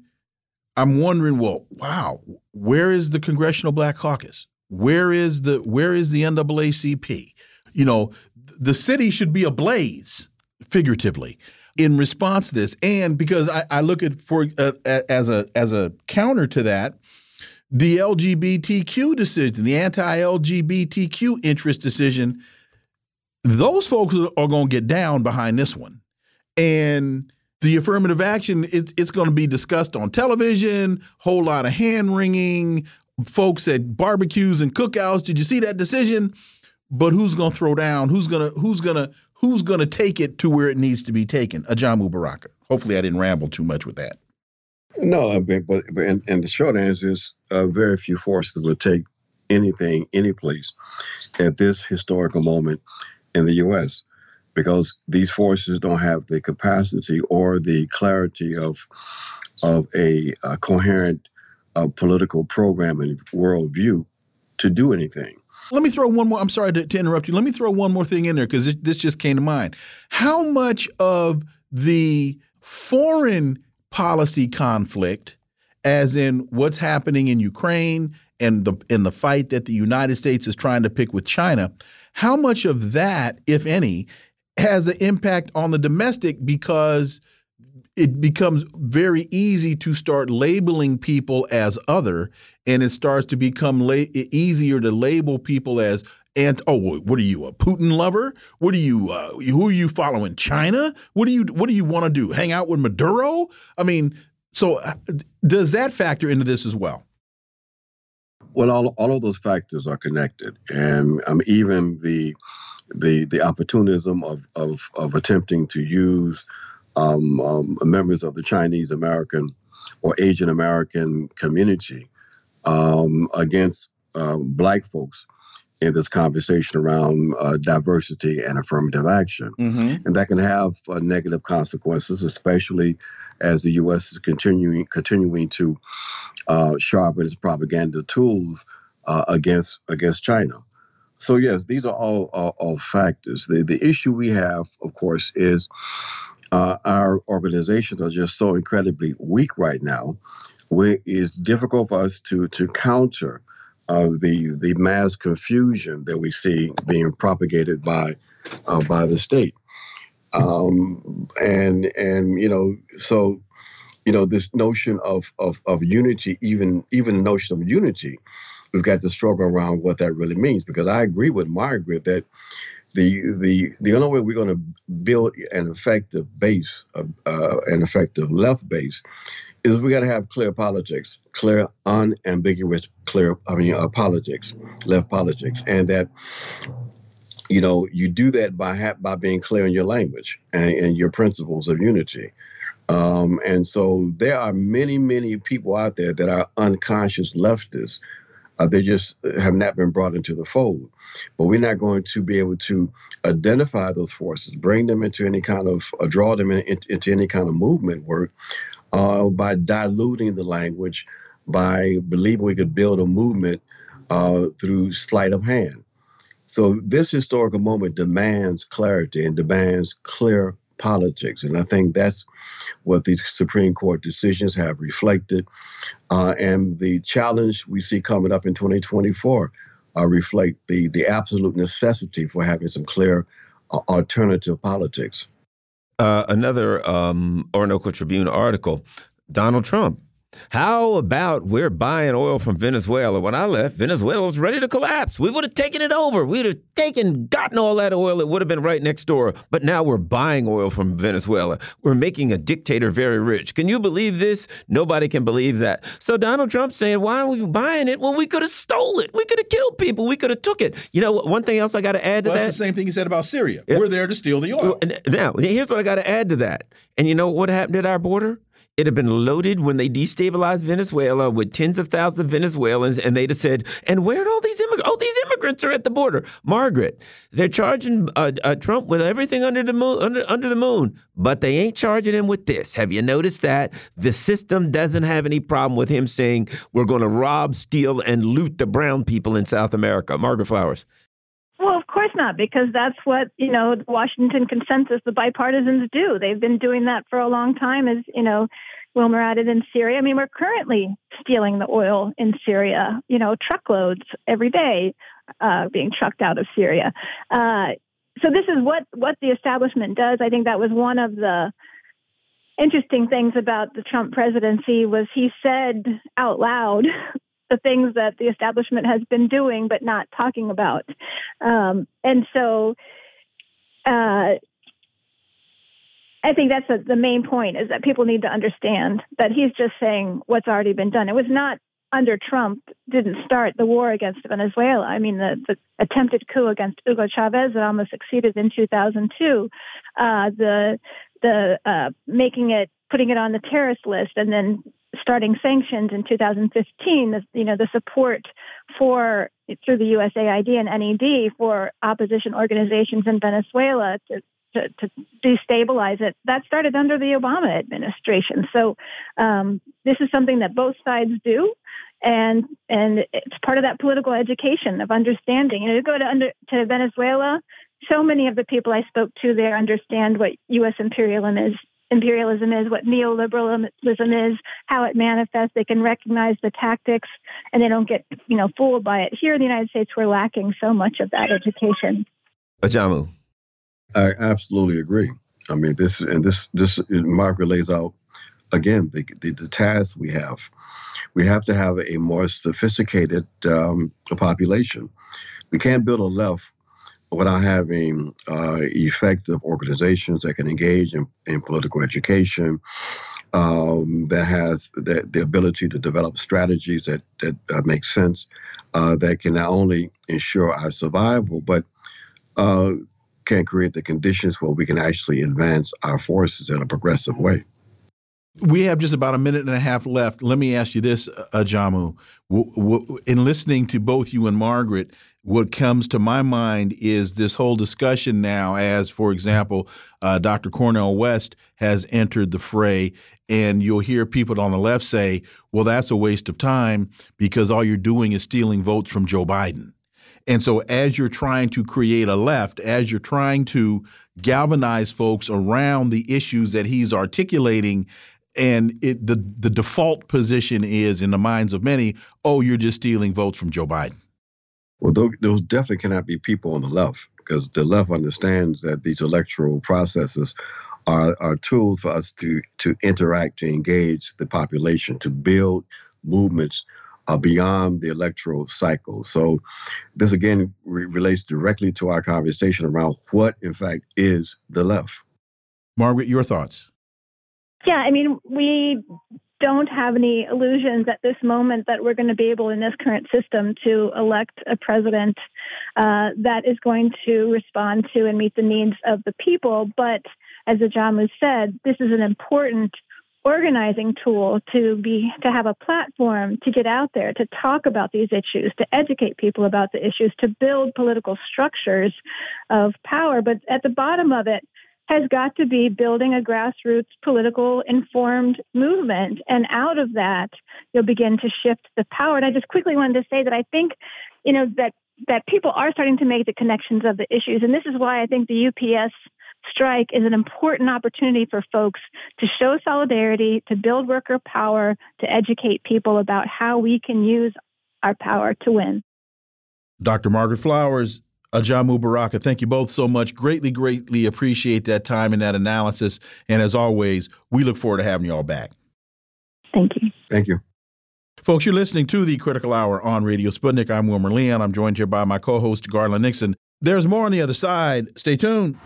[SPEAKER 1] I'm wondering, well, wow, where is the Congressional Black Caucus? Where is the where is the NAACP? You know, the city should be ablaze, figuratively, in response to this. And because I, I look at for uh, as a as a counter to that, the LGBTQ decision, the anti-LGBTQ interest decision, those folks are going to get down behind this one, and the affirmative action it, it's going to be discussed on television whole lot of hand wringing folks at barbecues and cookouts. Did you see that decision? But who's going to throw down? Who's going to who's going to who's going to take it to where it needs to be taken? Ajamu Baraka. Hopefully, I didn't ramble too much with that.
[SPEAKER 7] No, but, but and, and the short answer is uh, very few forces will take anything, any place at this historical moment in the U.S. because these forces don't have the capacity or the clarity of of a, a coherent a political program and worldview to do anything.
[SPEAKER 1] Let me throw one more. I'm sorry to, to interrupt you. Let me throw one more thing in there because this just came to mind. How much of the foreign policy conflict, as in what's happening in Ukraine and the in the fight that the United States is trying to pick with China, how much of that, if any, has an impact on the domestic because it becomes very easy to start labeling people as other, and it starts to become easier to label people as and oh, what are you a Putin lover? What are you? Uh, who are you following? China? What do you What do you want to do? Hang out with Maduro? I mean, so uh, does that factor into this as well?
[SPEAKER 7] Well, all, all of those factors are connected, and um, even the the the opportunism of, of of attempting to use um, um, members of the Chinese American or Asian American community um, against uh, black folks in this conversation around uh, diversity and affirmative action. Mm-hmm. And that can have uh, negative consequences, especially as the U.S. is continuing continuing to uh, sharpen its propaganda tools uh, against against China. So yes, these are all, all, all factors. The the issue we have, of course, is uh, our organizations are just so incredibly weak right now. Where it's difficult for us to to counter uh, the the mass confusion that we see being propagated by uh, by the state, um, and and you know so you know this notion of, of of unity, even even the notion of unity, we've got to struggle around what that really means because I agree with Margaret that the the the only way we're going to build an effective base, uh, an effective left base, is we got to have clear politics, clear, unambiguous, clear. I mean, uh, politics, left politics, and that you know you do that by ha- by being clear in your language and, and your principles of unity. Um, and so there are many, many people out there that are unconscious leftists uh, they just have not been brought into the fold. But we're not going to be able to identify those forces, bring them into any kind of, uh, draw them in, in, into any kind of movement work uh, by diluting the language, by believing we could build a movement uh, through sleight of hand. So this historical moment demands clarity and demands clear politics. And I think that's what these Supreme Court decisions have reflected. Uh, and the challenge we see coming up in 2024 uh, reflect the, the absolute necessity for having some clear uh, alternative politics.
[SPEAKER 3] Uh, another um, Orinoco Tribune article Donald Trump how about we're buying oil from Venezuela? When I left, Venezuela was ready to collapse. We would have taken it over. We'd have taken, gotten all that oil. It would have been right next door. But now we're buying oil from Venezuela. We're making a dictator very rich. Can you believe this? Nobody can believe that. So Donald Trump's saying, why are we buying it? Well, we could have stole it. We could have killed people. We could have took it. You know, one thing else I got to add to
[SPEAKER 1] well,
[SPEAKER 3] that.
[SPEAKER 1] That's the same thing he said about Syria. Yeah. We're there to steal the oil.
[SPEAKER 3] Now, here's what I got to add to that. And you know what happened at our border? It had been loaded when they destabilized Venezuela with tens of thousands of Venezuelans, and they'd have said, "And where'd all these immigrants? Oh, these immigrants are at the border." Margaret, they're charging uh, uh, Trump with everything under the moon, under, under the moon, but they ain't charging him with this. Have you noticed that the system doesn't have any problem with him saying we're going to rob, steal, and loot the brown people in South America? Margaret Flowers.
[SPEAKER 6] Not, because that's what, you know, the Washington consensus, the bipartisans do. They've been doing that for a long time, as, you know, Wilmer added in Syria. I mean, we're currently stealing the oil in Syria, you know, truckloads every day uh, being trucked out of Syria. Uh, so this is what, what the establishment does. I think that was one of the interesting things about the Trump presidency was he said out loud the things that the establishment has been doing but not talking about. Um, and so uh, I think that's a, the main point is that people need to understand that he's just saying what's already been done. It was not under Trump didn't start the war against Venezuela. I mean, the, the attempted coup against Hugo Chavez that almost succeeded in 2002, uh, the the uh, making it putting it on the terrorist list and then starting sanctions in 2015, the, you know, the support for through the USAID and NED for opposition organizations in Venezuela to, to, to destabilize it, that started under the Obama administration. So um, this is something that both sides do. And and it's part of that political education of understanding. You know, to go to under to Venezuela, so many of the people I spoke to there understand what U.S. imperialism is imperialism is, what neoliberalism is, how it manifests. They can recognize the tactics and they don't get, you know, fooled by it. Here in the United States, we're lacking so much of that education.
[SPEAKER 3] Ajamu.
[SPEAKER 7] I absolutely agree. I mean, this and this this Margaret lays out again the, the, the task we have. We have to have a more sophisticated um, population. We can't build a left without having uh, effective organizations that can engage in, in political education, um, that has the, the ability to develop strategies that, that uh, make sense, uh, that can not only ensure our survival, but uh, can create the conditions where we can actually advance our forces in a progressive way.
[SPEAKER 1] We have just about a minute and a half left. Let me ask you this, Ajamu. In listening to both you and Margaret, what comes to my mind is this whole discussion now, as for example, uh, Dr. Cornel West has entered the fray, and you'll hear people on the left say, well, that's a waste of time because all you're doing is stealing votes from Joe Biden. And so, as you're trying to create a left, as you're trying to galvanize folks around the issues that he's articulating, and it, the the default position is in the minds of many, oh, you're just stealing votes from Joe Biden.
[SPEAKER 7] Well, those definitely cannot be people on the left because the left understands that these electoral processes are, are tools for us to to interact, to engage the population, to build movements uh, beyond the electoral cycle. So, this again re relates directly to our conversation around what, in fact, is the left.
[SPEAKER 1] Margaret, your thoughts?
[SPEAKER 6] Yeah, I mean, we don't have any illusions at this moment that we're going to be able in this current system to elect a president uh, that is going to respond to and meet the needs of the people. But as Ajamu said, this is an important organizing tool to be to have a platform to get out there to talk about these issues to educate people about the issues to build political structures of power but at the bottom of it has got to be building a grassroots political informed movement. And out of that, you'll begin to shift the power. And I just quickly wanted to say that I think, you know, that that people are starting to make the connections of the issues. And this is why I think the UPS strike is an important opportunity for folks to show solidarity, to build worker power, to educate people about how we can use our power to win.
[SPEAKER 1] Dr. Margaret Flowers, Ajamu Baraka, thank you both so much. Greatly, greatly appreciate that time and that analysis. And as always, we look forward to having you all back.
[SPEAKER 6] Thank you.
[SPEAKER 7] Thank you.
[SPEAKER 1] Folks, you're listening to the Critical Hour on Radio Sputnik. I'm Wilmer Leon. I'm joined here by my co host, Garland Nixon. There's more on the other side. Stay tuned.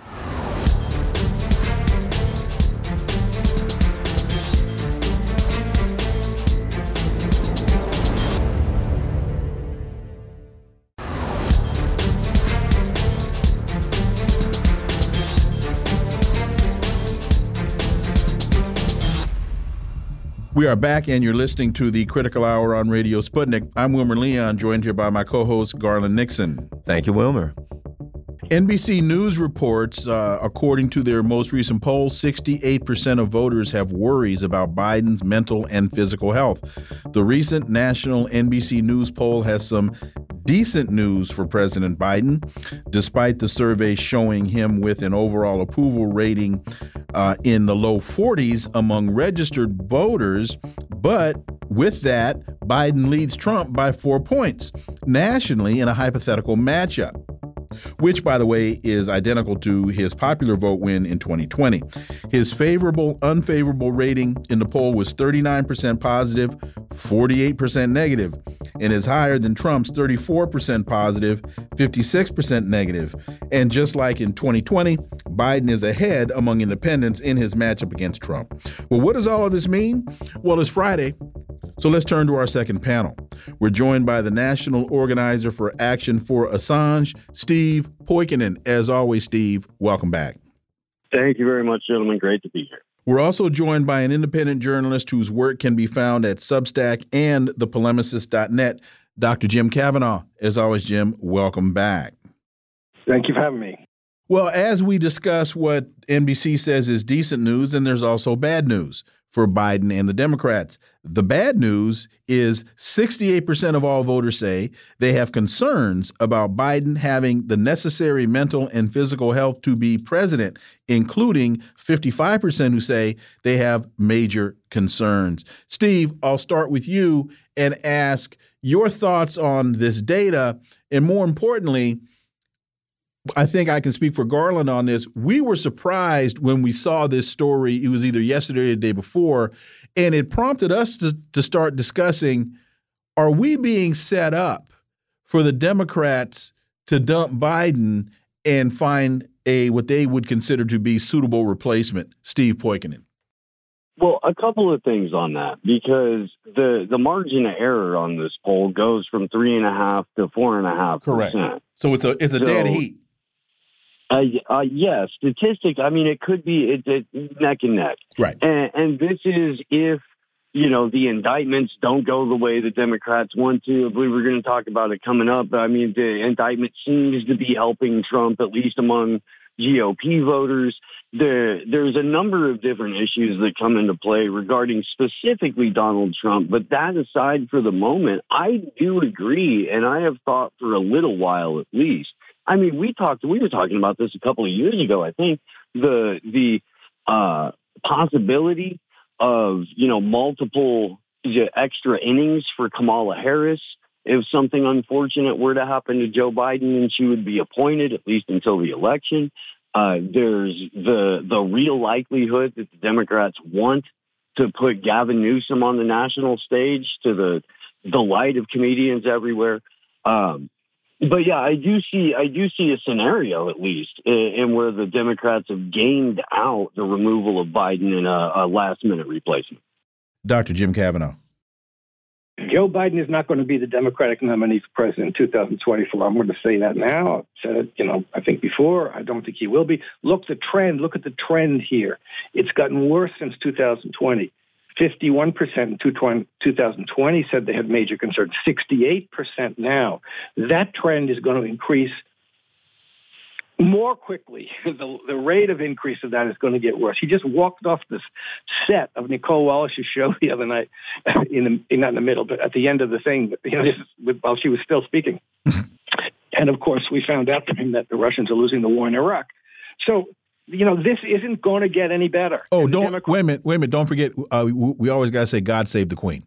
[SPEAKER 1] We are back, and you're listening to the Critical Hour on Radio Sputnik. I'm Wilmer Leon, joined here by my co host, Garland Nixon.
[SPEAKER 3] Thank you, Wilmer.
[SPEAKER 1] NBC News reports, uh, according to their most recent poll, 68% of voters have worries about Biden's mental and physical health. The recent national NBC News poll has some decent news for President Biden, despite the survey showing him with an overall approval rating uh, in the low 40s among registered voters. But with that, Biden leads Trump by four points nationally in a hypothetical matchup which, by the way, is identical to his popular vote win in 2020. His favorable unfavorable rating in the poll was 39% positive, 48% negative, and is higher than Trump's 34% positive, 56% negative. And just like in 2020, Biden is ahead among independents in his matchup against Trump. Well, what does all of this mean? Well, it's Friday. So let's turn to our second panel. We're joined by the national organizer for Action for Assange, Steve Poikonen. As always, Steve, welcome back.
[SPEAKER 8] Thank you very much, gentlemen. Great to be here.
[SPEAKER 1] We're also joined by an independent journalist whose work can be found at Substack and thepolemicist.net, Dr. Jim Kavanagh. As always, Jim, welcome back.
[SPEAKER 9] Thank you for having me.
[SPEAKER 1] Well, as we discuss what NBC says is decent news, and there's also bad news for Biden and the Democrats. The bad news is 68% of all voters say they have concerns about Biden having the necessary mental and physical health to be president, including 55% who say they have major concerns. Steve, I'll start with you and ask your thoughts on this data, and more importantly, I think I can speak for Garland on this. We were surprised when we saw this story. It was either yesterday or the day before, and it prompted us to, to start discussing are we being set up for the Democrats to dump Biden and find a what they would consider to be suitable replacement? Steve Poikonen.
[SPEAKER 8] Well, a couple of things on that because the the margin of error on this poll goes from three and a half to four and a half
[SPEAKER 1] Correct. So it's a it's a so, dead heat.
[SPEAKER 8] Uh, uh, yeah, statistics. I mean, it could be it, it, neck and neck.
[SPEAKER 1] Right.
[SPEAKER 8] And, and this is if you know the indictments don't go the way the Democrats want to. I believe we're going to talk about it coming up. I mean, the indictment seems to be helping Trump, at least among GOP voters. There, there's a number of different issues that come into play regarding specifically Donald Trump. But that aside for the moment, I do agree, and I have thought for a little while at least I mean, we talked, we were talking about this a couple of years ago. I think the the uh, possibility of you know multiple extra innings for Kamala Harris if something unfortunate were to happen to Joe Biden and she would be appointed at least until the election. Uh, there's the the real likelihood that the Democrats want to put Gavin Newsom on the national stage to the delight of comedians everywhere. Um, but yeah, I do see I do see a scenario at least in, in where the Democrats have gained out the removal of Biden in a, a last minute replacement.
[SPEAKER 1] Dr. Jim Kavanagh.
[SPEAKER 9] Joe Biden is not going to be the Democratic nominee for president in 2024. I'm going to say that now. I've said it, you know, I think before. I don't think he will be. Look the trend. Look at the trend here. It's gotten worse since 2020. 51% in 2020 said they had major concerns, 68% now. That trend is going to increase more quickly. The, the rate of increase of that is going to get worse. He just walked off this set of Nicolle Wallace's show the other night, in the, not in the middle, but at the end of the thing, you know, while she was still speaking. and of course, we found out from him that the Russians are losing the war in Iraq. So you know, this isn't going to get any better.
[SPEAKER 1] Oh, don't Democrats, wait a minute, wait a minute. Don't forget, uh, we, we, always got to say, "God save the Queen."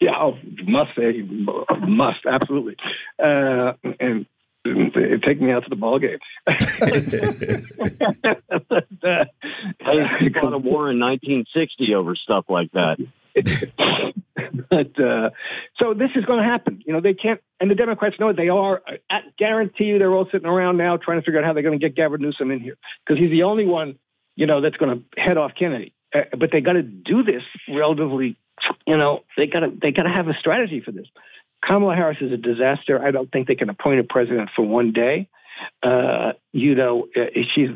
[SPEAKER 9] Yeah, oh, must say, must absolutely, uh, and take me out to the ball game.
[SPEAKER 8] but, hey, fought a war in 1960 over stuff like that.
[SPEAKER 9] but uh, so this is going to happen. You know, they can't, and the Democrats know it. They are. I guarantee you, they're all sitting around now trying to figure out how they're going to get Gavin Newsom in here because he's the only one, you know, that's going to head off Kennedy. Uh, but they got to do this relatively. You know, they got to they got to have a strategy for this. Kamala Harris is a disaster. I don't think they can appoint a president for one day. Uh, you know, uh, she's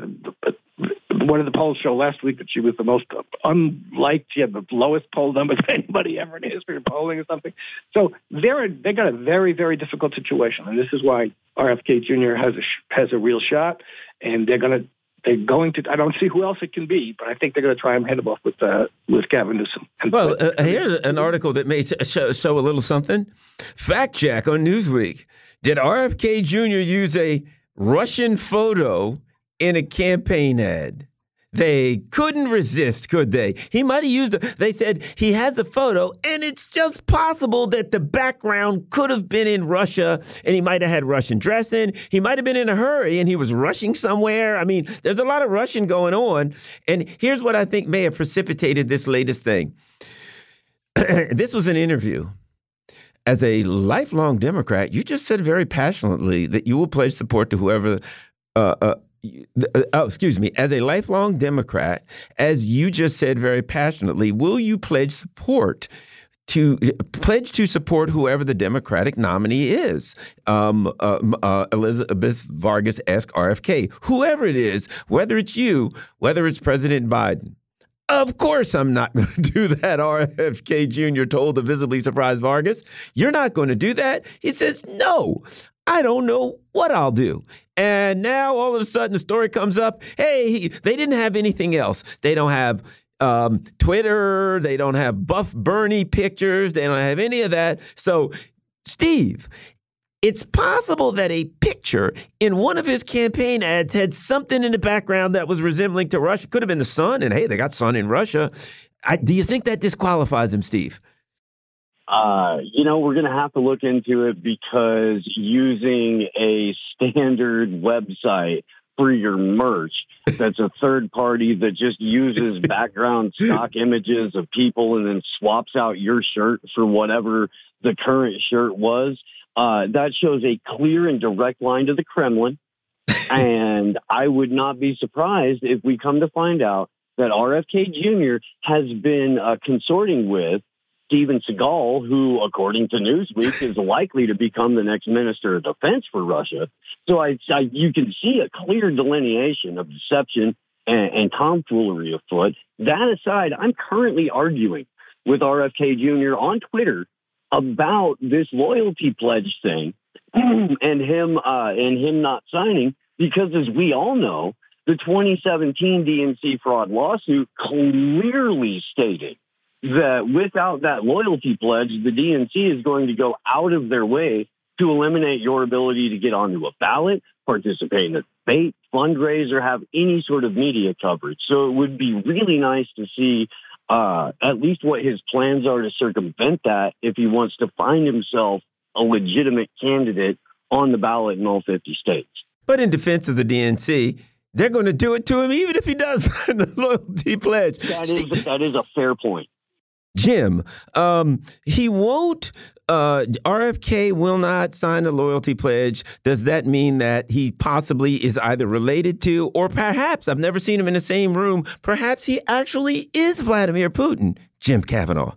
[SPEAKER 9] one of the polls show last week that she was the most unliked? She had the lowest poll numbers of anybody ever in the history of polling or something. So they're they got a very very difficult situation, and this is why RFK Jr. has a has a real shot, and they're going to they're going to. I don't see who else it can be, but I think they're going to try and head him off with uh, with Gavin Newsom.
[SPEAKER 3] Well, uh, here's an article that may show, show a little something. Fact check on Newsweek: Did RFK Jr. use a Russian photo in a campaign ad? They couldn't resist, could they? He might have used it. They said he has a photo, and it's just possible that the background could have been in Russia, and he might have had Russian dressing. He might have been in a hurry, and he was rushing somewhere. I mean, there's a lot of Russian going on. And here's what I think may have precipitated this latest thing. this was an interview. As a lifelong Democrat, you just said very passionately that you will pledge support to whoever uh, uh, uh, oh, excuse me, as a lifelong Democrat, as you just said very passionately, will you pledge support? To pledge to support whoever the Democratic nominee is. Um, uh, uh, Elizabeth Vargas asked RFK, whoever it is, whether it's you, whether it's President Biden. Of course, I'm not going to do that, RFK Jr. told the visibly surprised Vargas. You're not going to do that? He says, No, I don't know what I'll do. And now all of a sudden the story comes up hey, they didn't have anything else. They don't have um, Twitter, they don't have Buff Bernie pictures, they don't have any of that. So, Steve, it's possible that a picture in one of his campaign ads had something in the background that was resembling to Russia. Could have been the sun, and hey, they got sun in Russia. I, do you think that disqualifies him, Steve?
[SPEAKER 8] Uh, you know, we're going to have to look into it because using a standard website for your merch that's a third party that just uses background stock images of people and then swaps out your shirt for whatever the current shirt was. Uh, that shows a clear and direct line to the Kremlin. and I would not be surprised if we come to find out that RFK Jr. has been uh, consorting with Steven Seagal, who, according to Newsweek, is likely to become the next minister of defense for Russia. So I, I you can see a clear delineation of deception and, and tomfoolery afoot. That aside, I'm currently arguing with RFK Jr. on Twitter about this loyalty pledge thing and him uh, and him not signing because, as we all know, the 2017 DNC fraud lawsuit clearly stated that without that loyalty pledge, the DNC is going to go out of their way to eliminate your ability to get onto a ballot, participate in a debate, fundraise, or have any sort of media coverage. So it would be really nice to see uh, at least what his plans are to circumvent that if he wants to find himself a legitimate candidate on the ballot in all 50 states.
[SPEAKER 3] But in defense of the DNC, they're going to do it to him even if he does the loyalty pledge.
[SPEAKER 8] That is, that is a fair point.
[SPEAKER 3] Jim, um, he won't. Uh, RFK will not sign a loyalty pledge. Does that mean that he possibly is either related to, or perhaps I've never seen him in the same room? Perhaps he actually is Vladimir Putin, Jim Kavanagh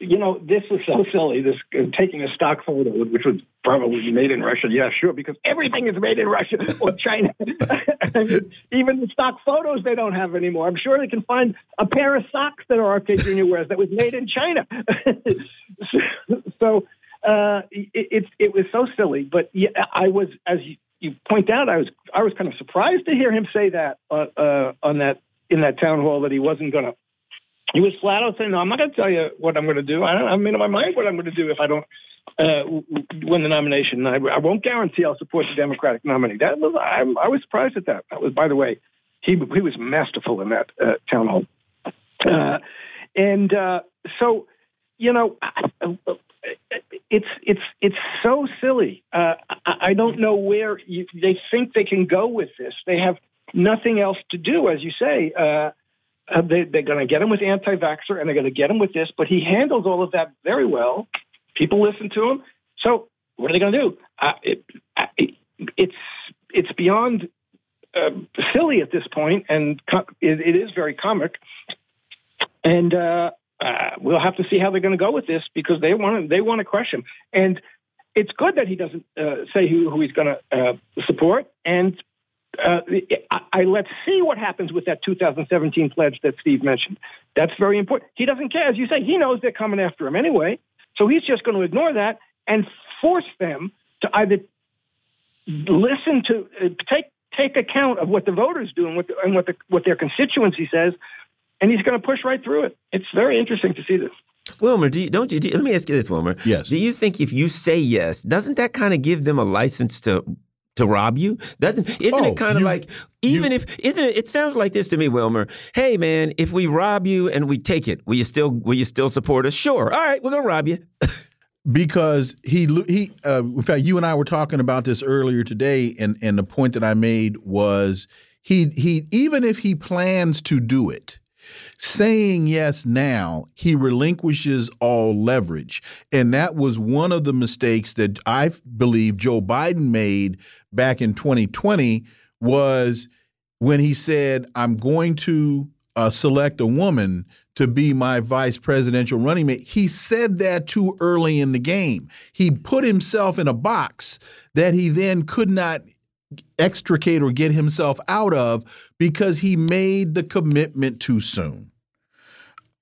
[SPEAKER 9] you know, this is so silly. This uh, taking a stock photo, which was probably made in Russia. Yeah, sure, because everything is made in Russia or China. even the stock photos they don't have anymore. I'm sure they can find a pair of socks that RFK Jr. wears that was made in China. so uh, it, it, it was so silly. But yeah, I was, as you, you point out, I was I was kind of surprised to hear him say that uh, uh, on that in that town hall that he wasn't going to he was flat out saying, "No, I'm not going to tell you what I'm going to do. I don't. I made in my mind what I'm going to do if I don't uh, win the nomination. I, I, won't guarantee I'll support the Democratic nominee." That was I, I was surprised at that. That was, by the way, he he was masterful in that uh, town hall, uh, and uh, so you know. It's it's it's so silly. Uh, I, I, don't know where you, they think they can go with this. They have nothing else to do, as you say. Uh, uh, they, they're going to get him with anti-vaxxer and they're going to get him with this, but he handles all of that very well. People listen to him. So what are they going to do? Uh, it, uh, it, it's it's beyond uh, silly at this point, and it, it is very comic. And uh, uh, we'll have to see how they're going to go with this because they want to they want to crush him. And it's good that he doesn't uh, say who, who he's going to uh, support. And uh, I, I, let's see what happens with that 2017 pledge that Steve mentioned. That's very important. He doesn't care, as you say. He knows they're coming after him anyway, so he's just going to ignore that and force them to either listen to uh, take take account of what the voters do and what the, and what the, what their constituency says, and he's going to push right through it. It's very interesting to see this.
[SPEAKER 3] Wilmer, do you, don't you? Do, let me ask you this, Wilmer.
[SPEAKER 1] Yes.
[SPEAKER 3] Do you think if you say yes, doesn't that kind of give them a license to to rob you? Doesn't isn't oh, it kind of like even you, if isn't it? It sounds like this to me, Wilmer. Hey, man, if we rob you and we take it, will you still will you still support us? Sure. All right, we're gonna rob you.
[SPEAKER 1] because he he uh, in fact you and I were talking about this earlier today and and the point that I made was he he even if he plans to do it saying yes now he relinquishes all leverage and that was one of the mistakes that I believe Joe Biden made back in 2020 was when he said I'm going to uh, select a woman to be my vice presidential running mate. He said that too early in the game. He put himself in a box that he then could not extricate or get himself out of because he made the commitment too soon.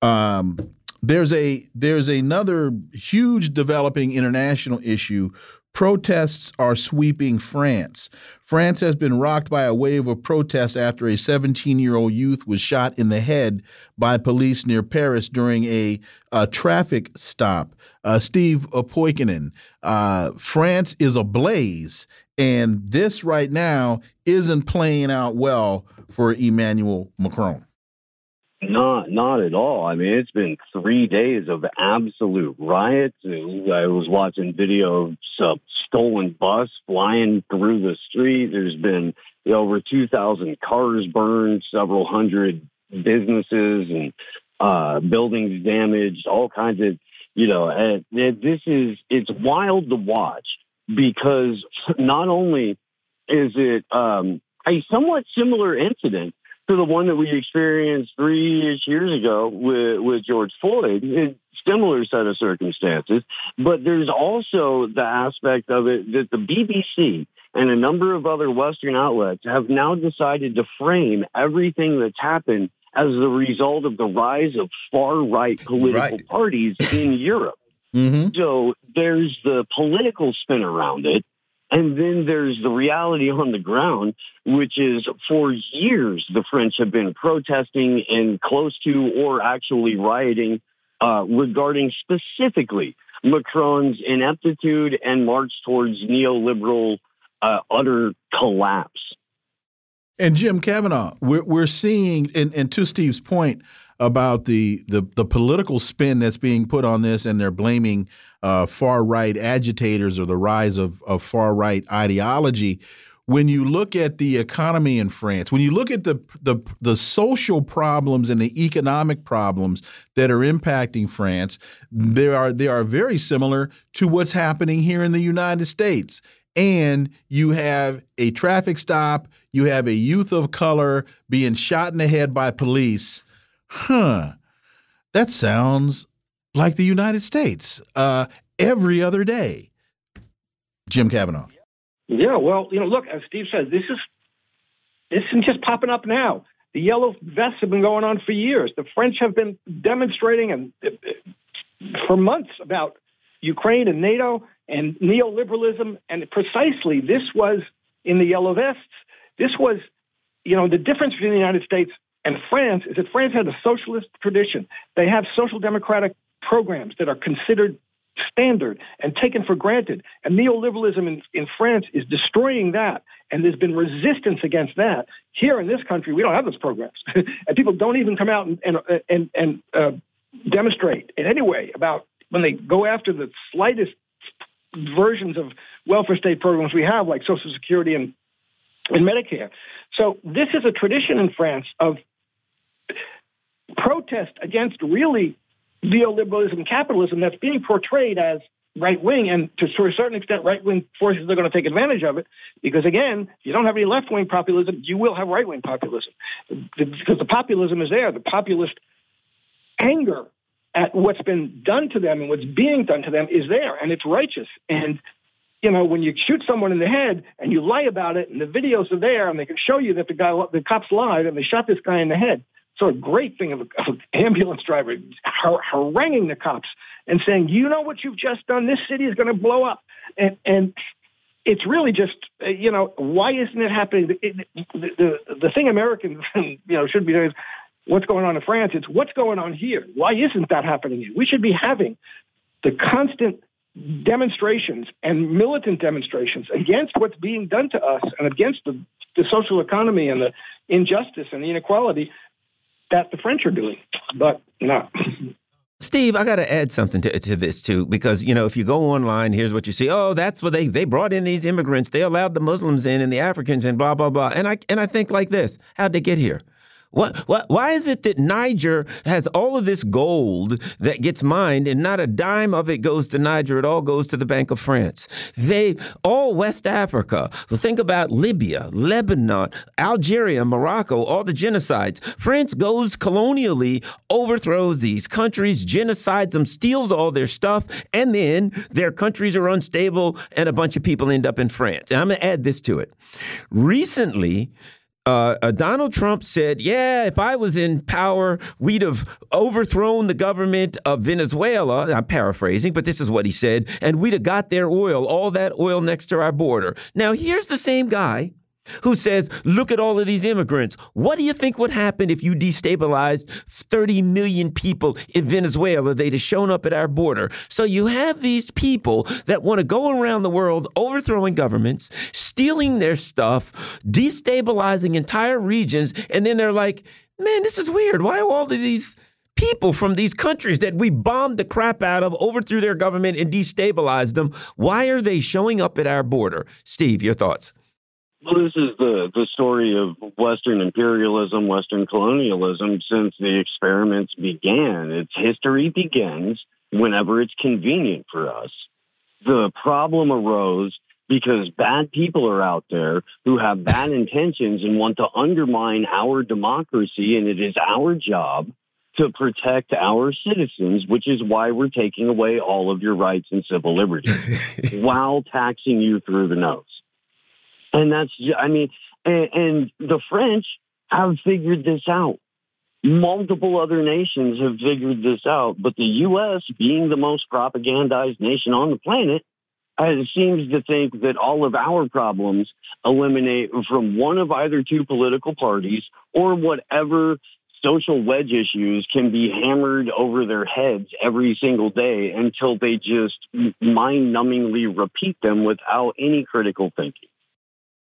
[SPEAKER 1] Um, there's a there's another huge developing international issue Protests are sweeping France. France has been rocked by a wave of protests after a 17 year old youth was shot in the head by police near Paris during a, a traffic stop. Uh, Steve Poikonen, uh, France is ablaze, and this right now isn't playing out well for Emmanuel Macron.
[SPEAKER 8] Not, not at all. I mean, it's been three days of absolute riots. I was watching video of a stolen bus flying through the street. There's been over 2,000 cars burned, several hundred businesses and uh, buildings damaged, all kinds of, you know, and this is, it's wild to watch because not only is it um, a somewhat similar incident to the one that we experienced three years ago with, with George Floyd. It, similar set of circumstances, but there's also the aspect of it that the BBC and a number of other Western outlets have now decided to frame everything that's happened as the result of the rise of far right political right. parties in Europe. Mm-hmm. So there's the political spin around it. And then there's the reality on the ground, which is for years the French have been protesting and close to or actually rioting uh, regarding specifically Macron's ineptitude and march towards neoliberal uh, utter collapse.
[SPEAKER 1] And Jim Kavanagh, we're, we're seeing, and, and to Steve's point, about the, the, the political spin that's being put on this, and they're blaming uh, far right agitators or the rise of, of far right ideology. When you look at the economy in France, when you look at the, the the social problems and the economic problems that are impacting France, they are they are very similar to what's happening here in the United States and you have a traffic stop, you have a youth of color being shot in the head by police, huh, that sounds like the United States uh, every other day. Jim Kavanagh.
[SPEAKER 9] Yeah, well, you know, look, as Steve said, this is this isn't just popping up now. The yellow vests have been going on for years. The French have been demonstrating and uh, for months about Ukraine and NATO and neoliberalism, and precisely this was in the yellow vests. This was, you know, the difference between the United States and France is that France has a socialist tradition. They have social democratic programs that are considered standard and taken for granted. And neoliberalism in, in France is destroying that. And there's been resistance against that. Here in this country, we don't have those programs. and people don't even come out and, and, and, and uh, demonstrate in any way about when they go after the slightest versions of welfare state programs we have, like Social Security and, and Medicare. So this is a tradition in France of protest against really neoliberalism capitalism that's being portrayed as right wing and to, to a certain extent right wing forces are going to take advantage of it. Because again if you don't have any left wing populism you will have right wing populism. Because the populism is there. The populist anger at what's been done to them and what's being done to them is there and it's righteous. And you know, when you shoot someone in the head and you lie about it and the videos are there and they can show you that the guy, the cops lied and they shot this guy in the head. So a great thing of, of an ambulance driver har- haranguing the cops and saying, you know what you've just done? This city is going to blow up. And, and it's really just, uh, you know, why isn't it happening? It, the, the, the thing Americans, you know, should be doing is what's going on in France. It's what's going on here. Why isn't that happening here? We should be having the constant demonstrations and militant demonstrations against what's being done to us and against the, the social economy and the injustice and the inequality that the French are doing. But no.
[SPEAKER 3] Steve, I got to add something to, to this too, because you know if you go online, here's what you see. Oh, that's what they they brought in these immigrants. They allowed the Muslims in and the Africans and blah blah blah. And I and I think like this: How'd they get here? What, what, why is it that Niger has all of this gold that gets mined and not a dime of it goes to Niger? It all goes to the Bank of France. They, all West Africa, think about Libya, Lebanon, Algeria, Morocco, all the genocides. France goes colonially, overthrows these countries, genocides them, steals all their stuff, and then their countries are unstable and a bunch of people end up in France. And I'm going to add this to it. Recently, uh, uh, Donald Trump said, Yeah, if I was in power, we'd have overthrown the government of Venezuela. I'm paraphrasing, but this is what he said. And we'd have got their oil, all that oil next to our border. Now, here's the same guy who says, Look at all of these immigrants. What do you think would happen if you destabilized 30 million people in Venezuela? They'd have shown up at our border. So you have these people that want to go around the world overthrowing governments, stealing their stuff, destabilizing entire regions, and then they're like, Man, this is weird. Why are all of these people from these countries that we bombed the crap out of, overthrew their government, and destabilized them? Why are they showing up at our border? Steve, your thoughts?
[SPEAKER 8] Well, this is the, the story of Western imperialism, Western colonialism since the experiments began. Its history begins whenever it's convenient for us. The problem arose because bad people are out there who have bad intentions and want to undermine our democracy, and it is our job to protect our citizens, which is why we're taking away all of your rights and civil liberties while taxing you through the nose. And that's, I mean, and, and the French have figured this out. Multiple other nations have figured this out, but the U.S., being the most propagandized nation on the planet, has, seems to think that all of our problems eliminate from one of either two political parties or whatever social wedge issues can be hammered over their heads every single day until they just mind numbingly repeat them without any critical thinking.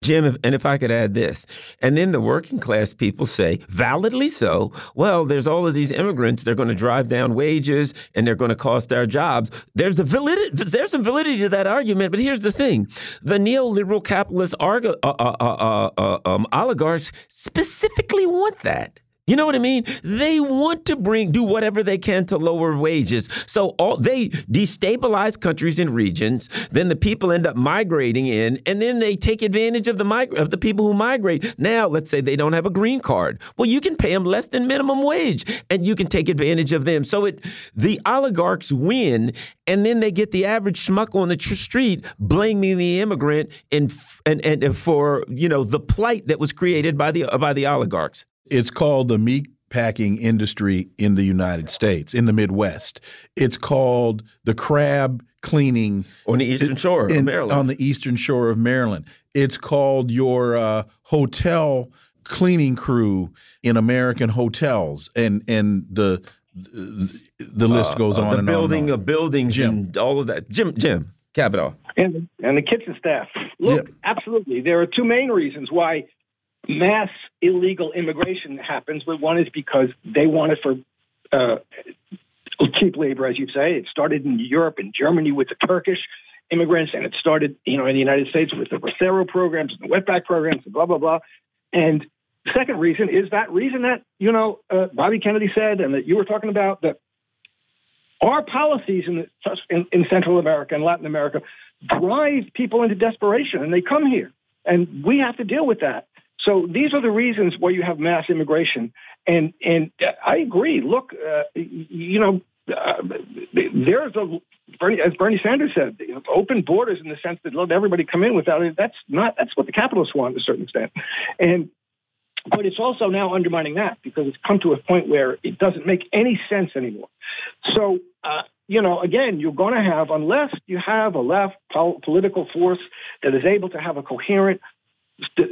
[SPEAKER 3] Jim, if, and if I could add this, and then the working class people say, validly so, well, there's all of these immigrants, they're going to drive down wages and they're going to cost our jobs. There's a validity, there's some validity to that argument, but here's the thing: the neoliberal capitalist uh, uh, uh, uh, um, oligarchs specifically want that. You know what I mean? They want to bring do whatever they can to lower wages. So all they destabilize countries and regions. Then the people end up migrating in, and then they take advantage of the of the people who migrate. Now, let's say they don't have a green card. Well, you can pay them less than minimum wage, and you can take advantage of them. So it the oligarchs win, and then they get the average schmuck on the street blaming the immigrant and and and for you know the plight that was created by the by the oligarchs.
[SPEAKER 1] It's called the meat packing industry in the United States, in the Midwest. It's called the crab cleaning
[SPEAKER 3] on the eastern shore in, of Maryland.
[SPEAKER 1] On the eastern shore of Maryland. It's called your uh, hotel cleaning crew in American hotels, and and the the list uh, goes uh, on.
[SPEAKER 3] The
[SPEAKER 1] and
[SPEAKER 3] building
[SPEAKER 1] on
[SPEAKER 3] of buildings Jim. and all of that. Jim, Jim, Capital.
[SPEAKER 9] And and the kitchen staff. Look, yeah. absolutely. There are two main reasons why mass illegal immigration happens, but one is because they want it for uh, cheap labor, as you say. It started in Europe and Germany with the Turkish immigrants, and it started, you know, in the United States with the Bracero programs and the wetback programs and blah blah blah. And the second reason is that reason that you know uh, Bobby Kennedy said, and that you were talking about that our policies in, the, in, in Central America and Latin America drive people into desperation, and they come here, and we have to deal with that. So these are the reasons why you have mass immigration. And and I agree. Look, uh, you know, uh, there's a Bernie, as Bernie Sanders said, open borders in the sense that let everybody come in without it. That's not that's what the capitalists want to a certain extent, and but it's also now undermining that because it's come to a point where it doesn't make any sense anymore. So, uh, you know, again, you're going to have, unless you have a left pol- political force that is able to have a coherent uh,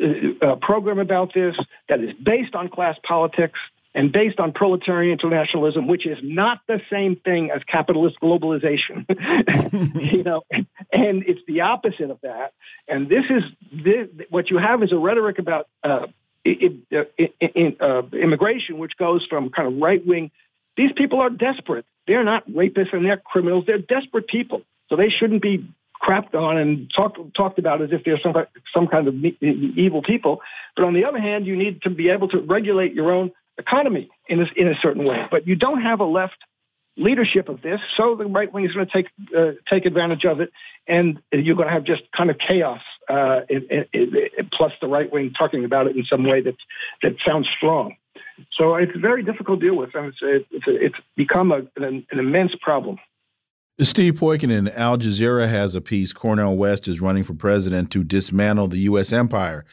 [SPEAKER 9] uh, program about this, that is based on class politics and based on proletarian internationalism, which is not the same thing as capitalist globalization. you know, and it's the opposite of that. And this is this, what you have is a rhetoric about uh, in, in, uh, immigration, which goes from kind of right wing. These people are desperate. They're not rapists and they're criminals. They're desperate people. So they shouldn't be crapped on and talked talked about as if they're some some kind of evil people. But on the other hand, you need to be able to regulate your own economy in a, in a certain way. But you don't have a left leadership of this, so the right wing is going to take uh, take advantage of it, and you're going to have just kind of chaos. Uh, it, it, it, plus, the right wing talking about it in some way that that sounds strong. So it's very difficult to deal with, and it's it's, it's become a, an, an immense problem.
[SPEAKER 1] Steve Poikonen, Al Jazeera has a piece. Cornel West is running for president to dismantle the U.S. empire.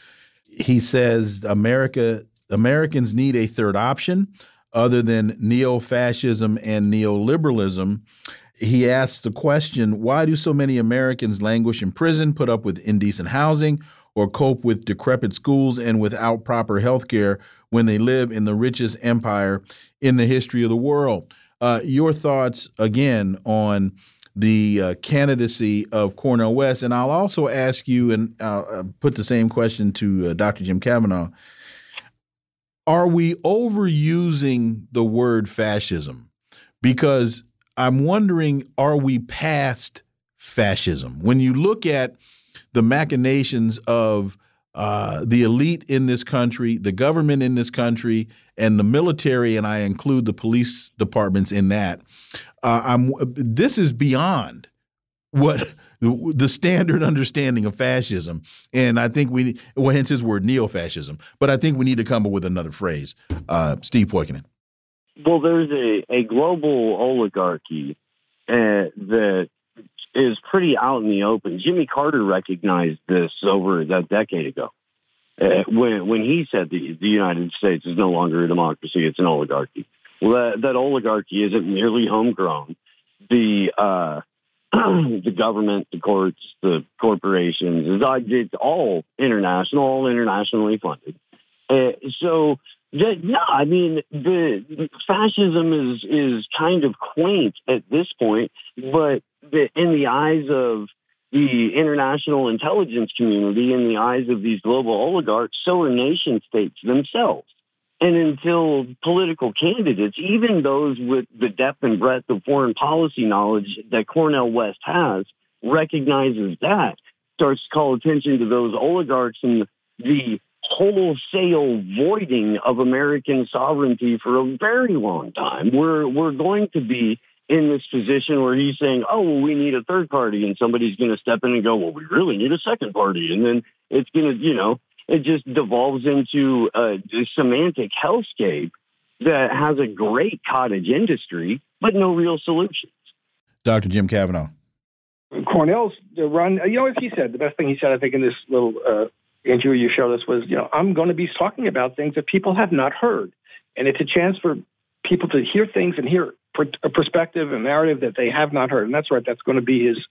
[SPEAKER 1] He says America Americans need a third option other than neo fascism and neoliberalism. He asks the question why do so many Americans languish in prison, put up with indecent housing, or cope with decrepit schools and without proper health care when they live in the richest empire in the history of the world? Uh, your thoughts again on the uh, candidacy of Cornel West, and I'll also ask you and uh, put the same question to uh, Dr. Jim Kavanagh are we overusing the word fascism? Because I'm wondering, are we past fascism? When you look at the machinations of uh, the elite in this country, the government in this country, and the military, and I include the police departments in that. Uh, I'm. This is beyond what the standard understanding of fascism. And I think we, well, hence his word, neo-fascism. But I think we need to come up with another phrase. Uh, Steve Poikonen.
[SPEAKER 8] Well, there's a, a global oligarchy uh, that is pretty out in the open. Jimmy Carter recognized this over a decade ago. Uh, when when he said the, the United States is no longer a democracy, it's an oligarchy. Well, that, that oligarchy isn't merely homegrown. The uh, the government, the courts, the corporations. It's all international, all internationally funded. Uh, so, yeah, I mean, the fascism is is kind of quaint at this point, but the, in the eyes of the international intelligence community, in the eyes of these global oligarchs, so are nation states themselves. And until political candidates, even those with the depth and breadth of foreign policy knowledge that Cornel West has, recognizes that, starts to call attention to those oligarchs and the wholesale voiding of American sovereignty for a very long time. We're we're going to be in this position where he's saying, "Oh, well, we need a third party," and somebody's going to step in and go, "Well, we really need a second party," and then it's going to, you know, it just devolves into a, a semantic hellscape that has a great cottage industry, but no real solutions.
[SPEAKER 1] Dr. Jim Kavanagh.
[SPEAKER 9] Cornel's run, you know, as he said, the best thing he said, I think, in this little uh, interview you showed us was, you know, I'm going to be talking about things that people have not heard. And it's a chance for people to hear things and hear a perspective and narrative that they have not heard. And that's right. That's going to be his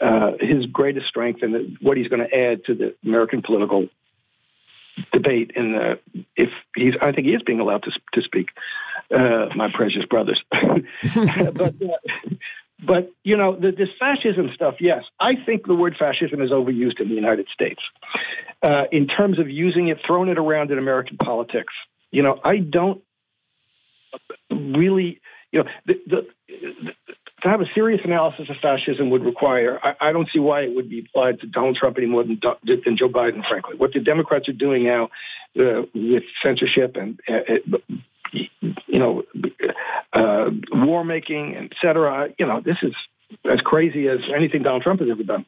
[SPEAKER 9] uh, his greatest strength and what he's going to add to the American political debate in the if he's I think he is being allowed to to speak, uh, my precious brothers. but uh, but you know the, this fascism stuff. Yes, I think the word fascism is overused in the United States uh, in terms of using it, throwing it around in American politics. You know, I don't really. You know, the, the, the to have a serious analysis of fascism would require, I, I, don't see why it would be applied to Donald Trump any more than, than Joe Biden, frankly. What the Democrats are doing now uh, with censorship and, uh, you know, uh, war making, et cetera, you know, this is as crazy as anything Donald Trump has ever done.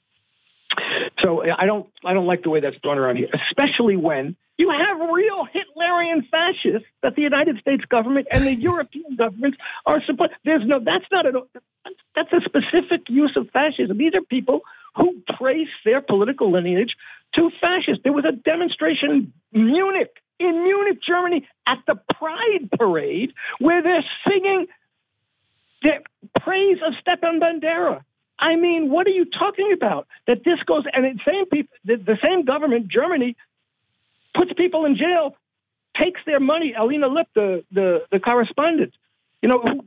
[SPEAKER 9] So I don't I don't like the way that's done around here, especially when you have real Hitlerian fascists that the United States government and the European governments are supposed. There's no that's not a that's a specific use of fascism. These are people who trace their political lineage to fascists. There was a demonstration in Munich, in Munich, Germany, at the Pride Parade, where they're singing the praise of Stepan Bandera. I mean, what are you talking about? That this goes and the same people, the, the same government, Germany, puts people in jail, takes their money. Alina Lipp, the the, the correspondent, you know,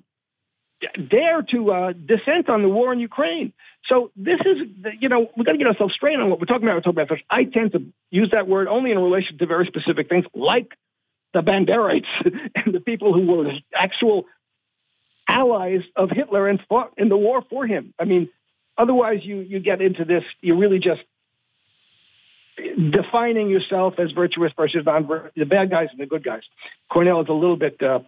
[SPEAKER 9] dare to uh, dissent on the war in Ukraine. So this is, you know, we've got to get ourselves straight on what we're talking about. We're talking about. I tend to use that word only in relation to very specific things, like the Banderites and the people who were actual allies of Hitler and fought in the war for him. I mean, otherwise you you get into this. You really just defining yourself as virtuous versus non the bad guys and the good guys. Cornel is a little bit uh,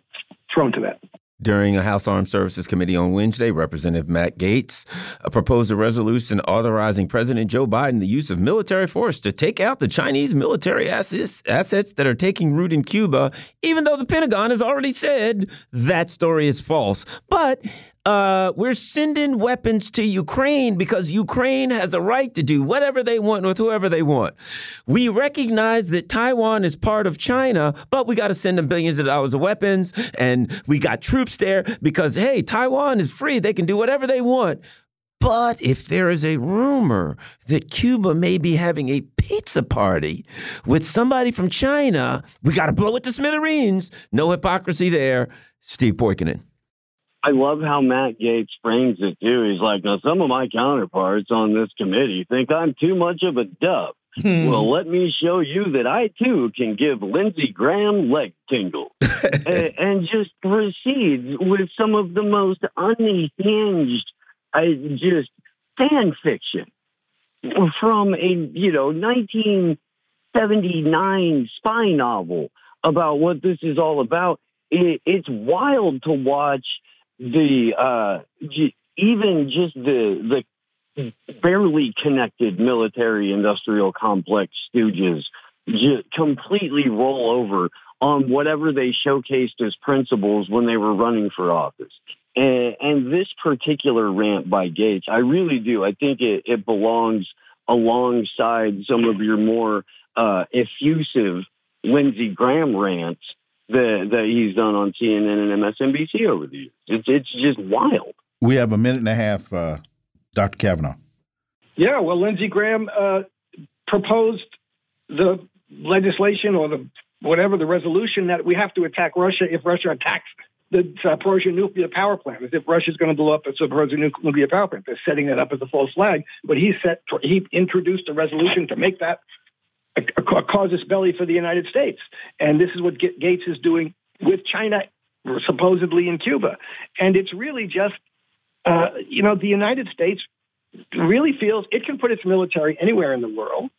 [SPEAKER 9] thrown to that.
[SPEAKER 3] During a House Armed Services Committee on Wednesday, Representative Matt Gaetz uh, proposed a resolution authorizing President Joe Biden the use of military force to take out the Chinese military assets, assets that are taking root in Cuba, even though the Pentagon has already said that story is false. But uh, we're sending weapons to Ukraine because Ukraine has a right to do whatever they want with whoever they want. We recognize that Taiwan is part of China, but we got to send them billions of dollars of weapons, and we got troops there because, hey, Taiwan is free. They can do whatever they want. But if there is a rumor that Cuba may be having a pizza party with somebody from China, we got to blow it to smithereens. No hypocrisy there. Steve Poikonen.
[SPEAKER 8] I love how Matt Gaetz frames it too. He's like, now some of my counterparts on this committee think I'm too much of a dub. Hmm. Well, let me show you that I too can give Lindsey Graham leg tingles and, and, just proceeds with some of the most unhinged, I just fan fiction from a you know 1979 spy novel about what this is all about. It, it's wild to watch the uh, even just the the barely connected military industrial complex stooges completely roll over on whatever they showcased as principles when they were running for office. And, and this particular rant by Gaetz, I really do. I think it, it belongs alongside some of your more uh, effusive Lindsey Graham rants that that he's done on CNN and MSNBC over the years. It's it's just wild.
[SPEAKER 1] We have a minute and a half, uh, Dr. Kavanagh.
[SPEAKER 9] Yeah, well, Lindsey Graham uh, proposed the legislation or the whatever the resolution that we have to attack Russia if Russia attacks the Zaporozhye nuclear power plant, as if Russia's going to blow up the Zaporozhye nuclear power plant. They're setting that up as a false flag, but he set he introduced a resolution to make that a, a casus belli for the United States. And this is what Gaetz is doing with China, supposedly in Cuba. And it's really just, uh, you know, the United States really feels it can put its military anywhere in the world.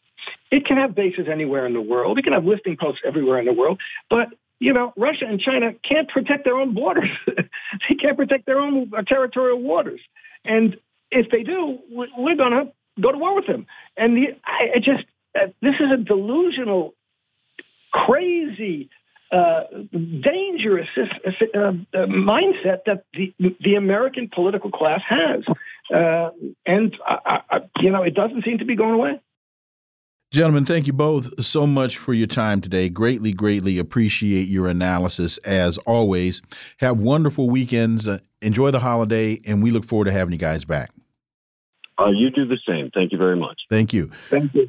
[SPEAKER 9] It can have bases anywhere in the world. It can have listing posts everywhere in the world. But you know, Russia and China can't protect their own borders. they can't protect their own territorial waters. And if they do, we're going to go to war with them. And the, I, just, uh, this is a delusional, crazy, uh, dangerous uh, uh, mindset that the the American political class has, uh, and I, I, you know it doesn't seem to be going away.
[SPEAKER 1] Gentlemen, thank you both so much for your time today. Greatly, greatly appreciate your analysis as always. Have wonderful weekends. Uh, enjoy the holiday, and we look forward to having you guys back.
[SPEAKER 8] Uh, you do the same. Thank you very much.
[SPEAKER 1] Thank you.
[SPEAKER 9] Thank you.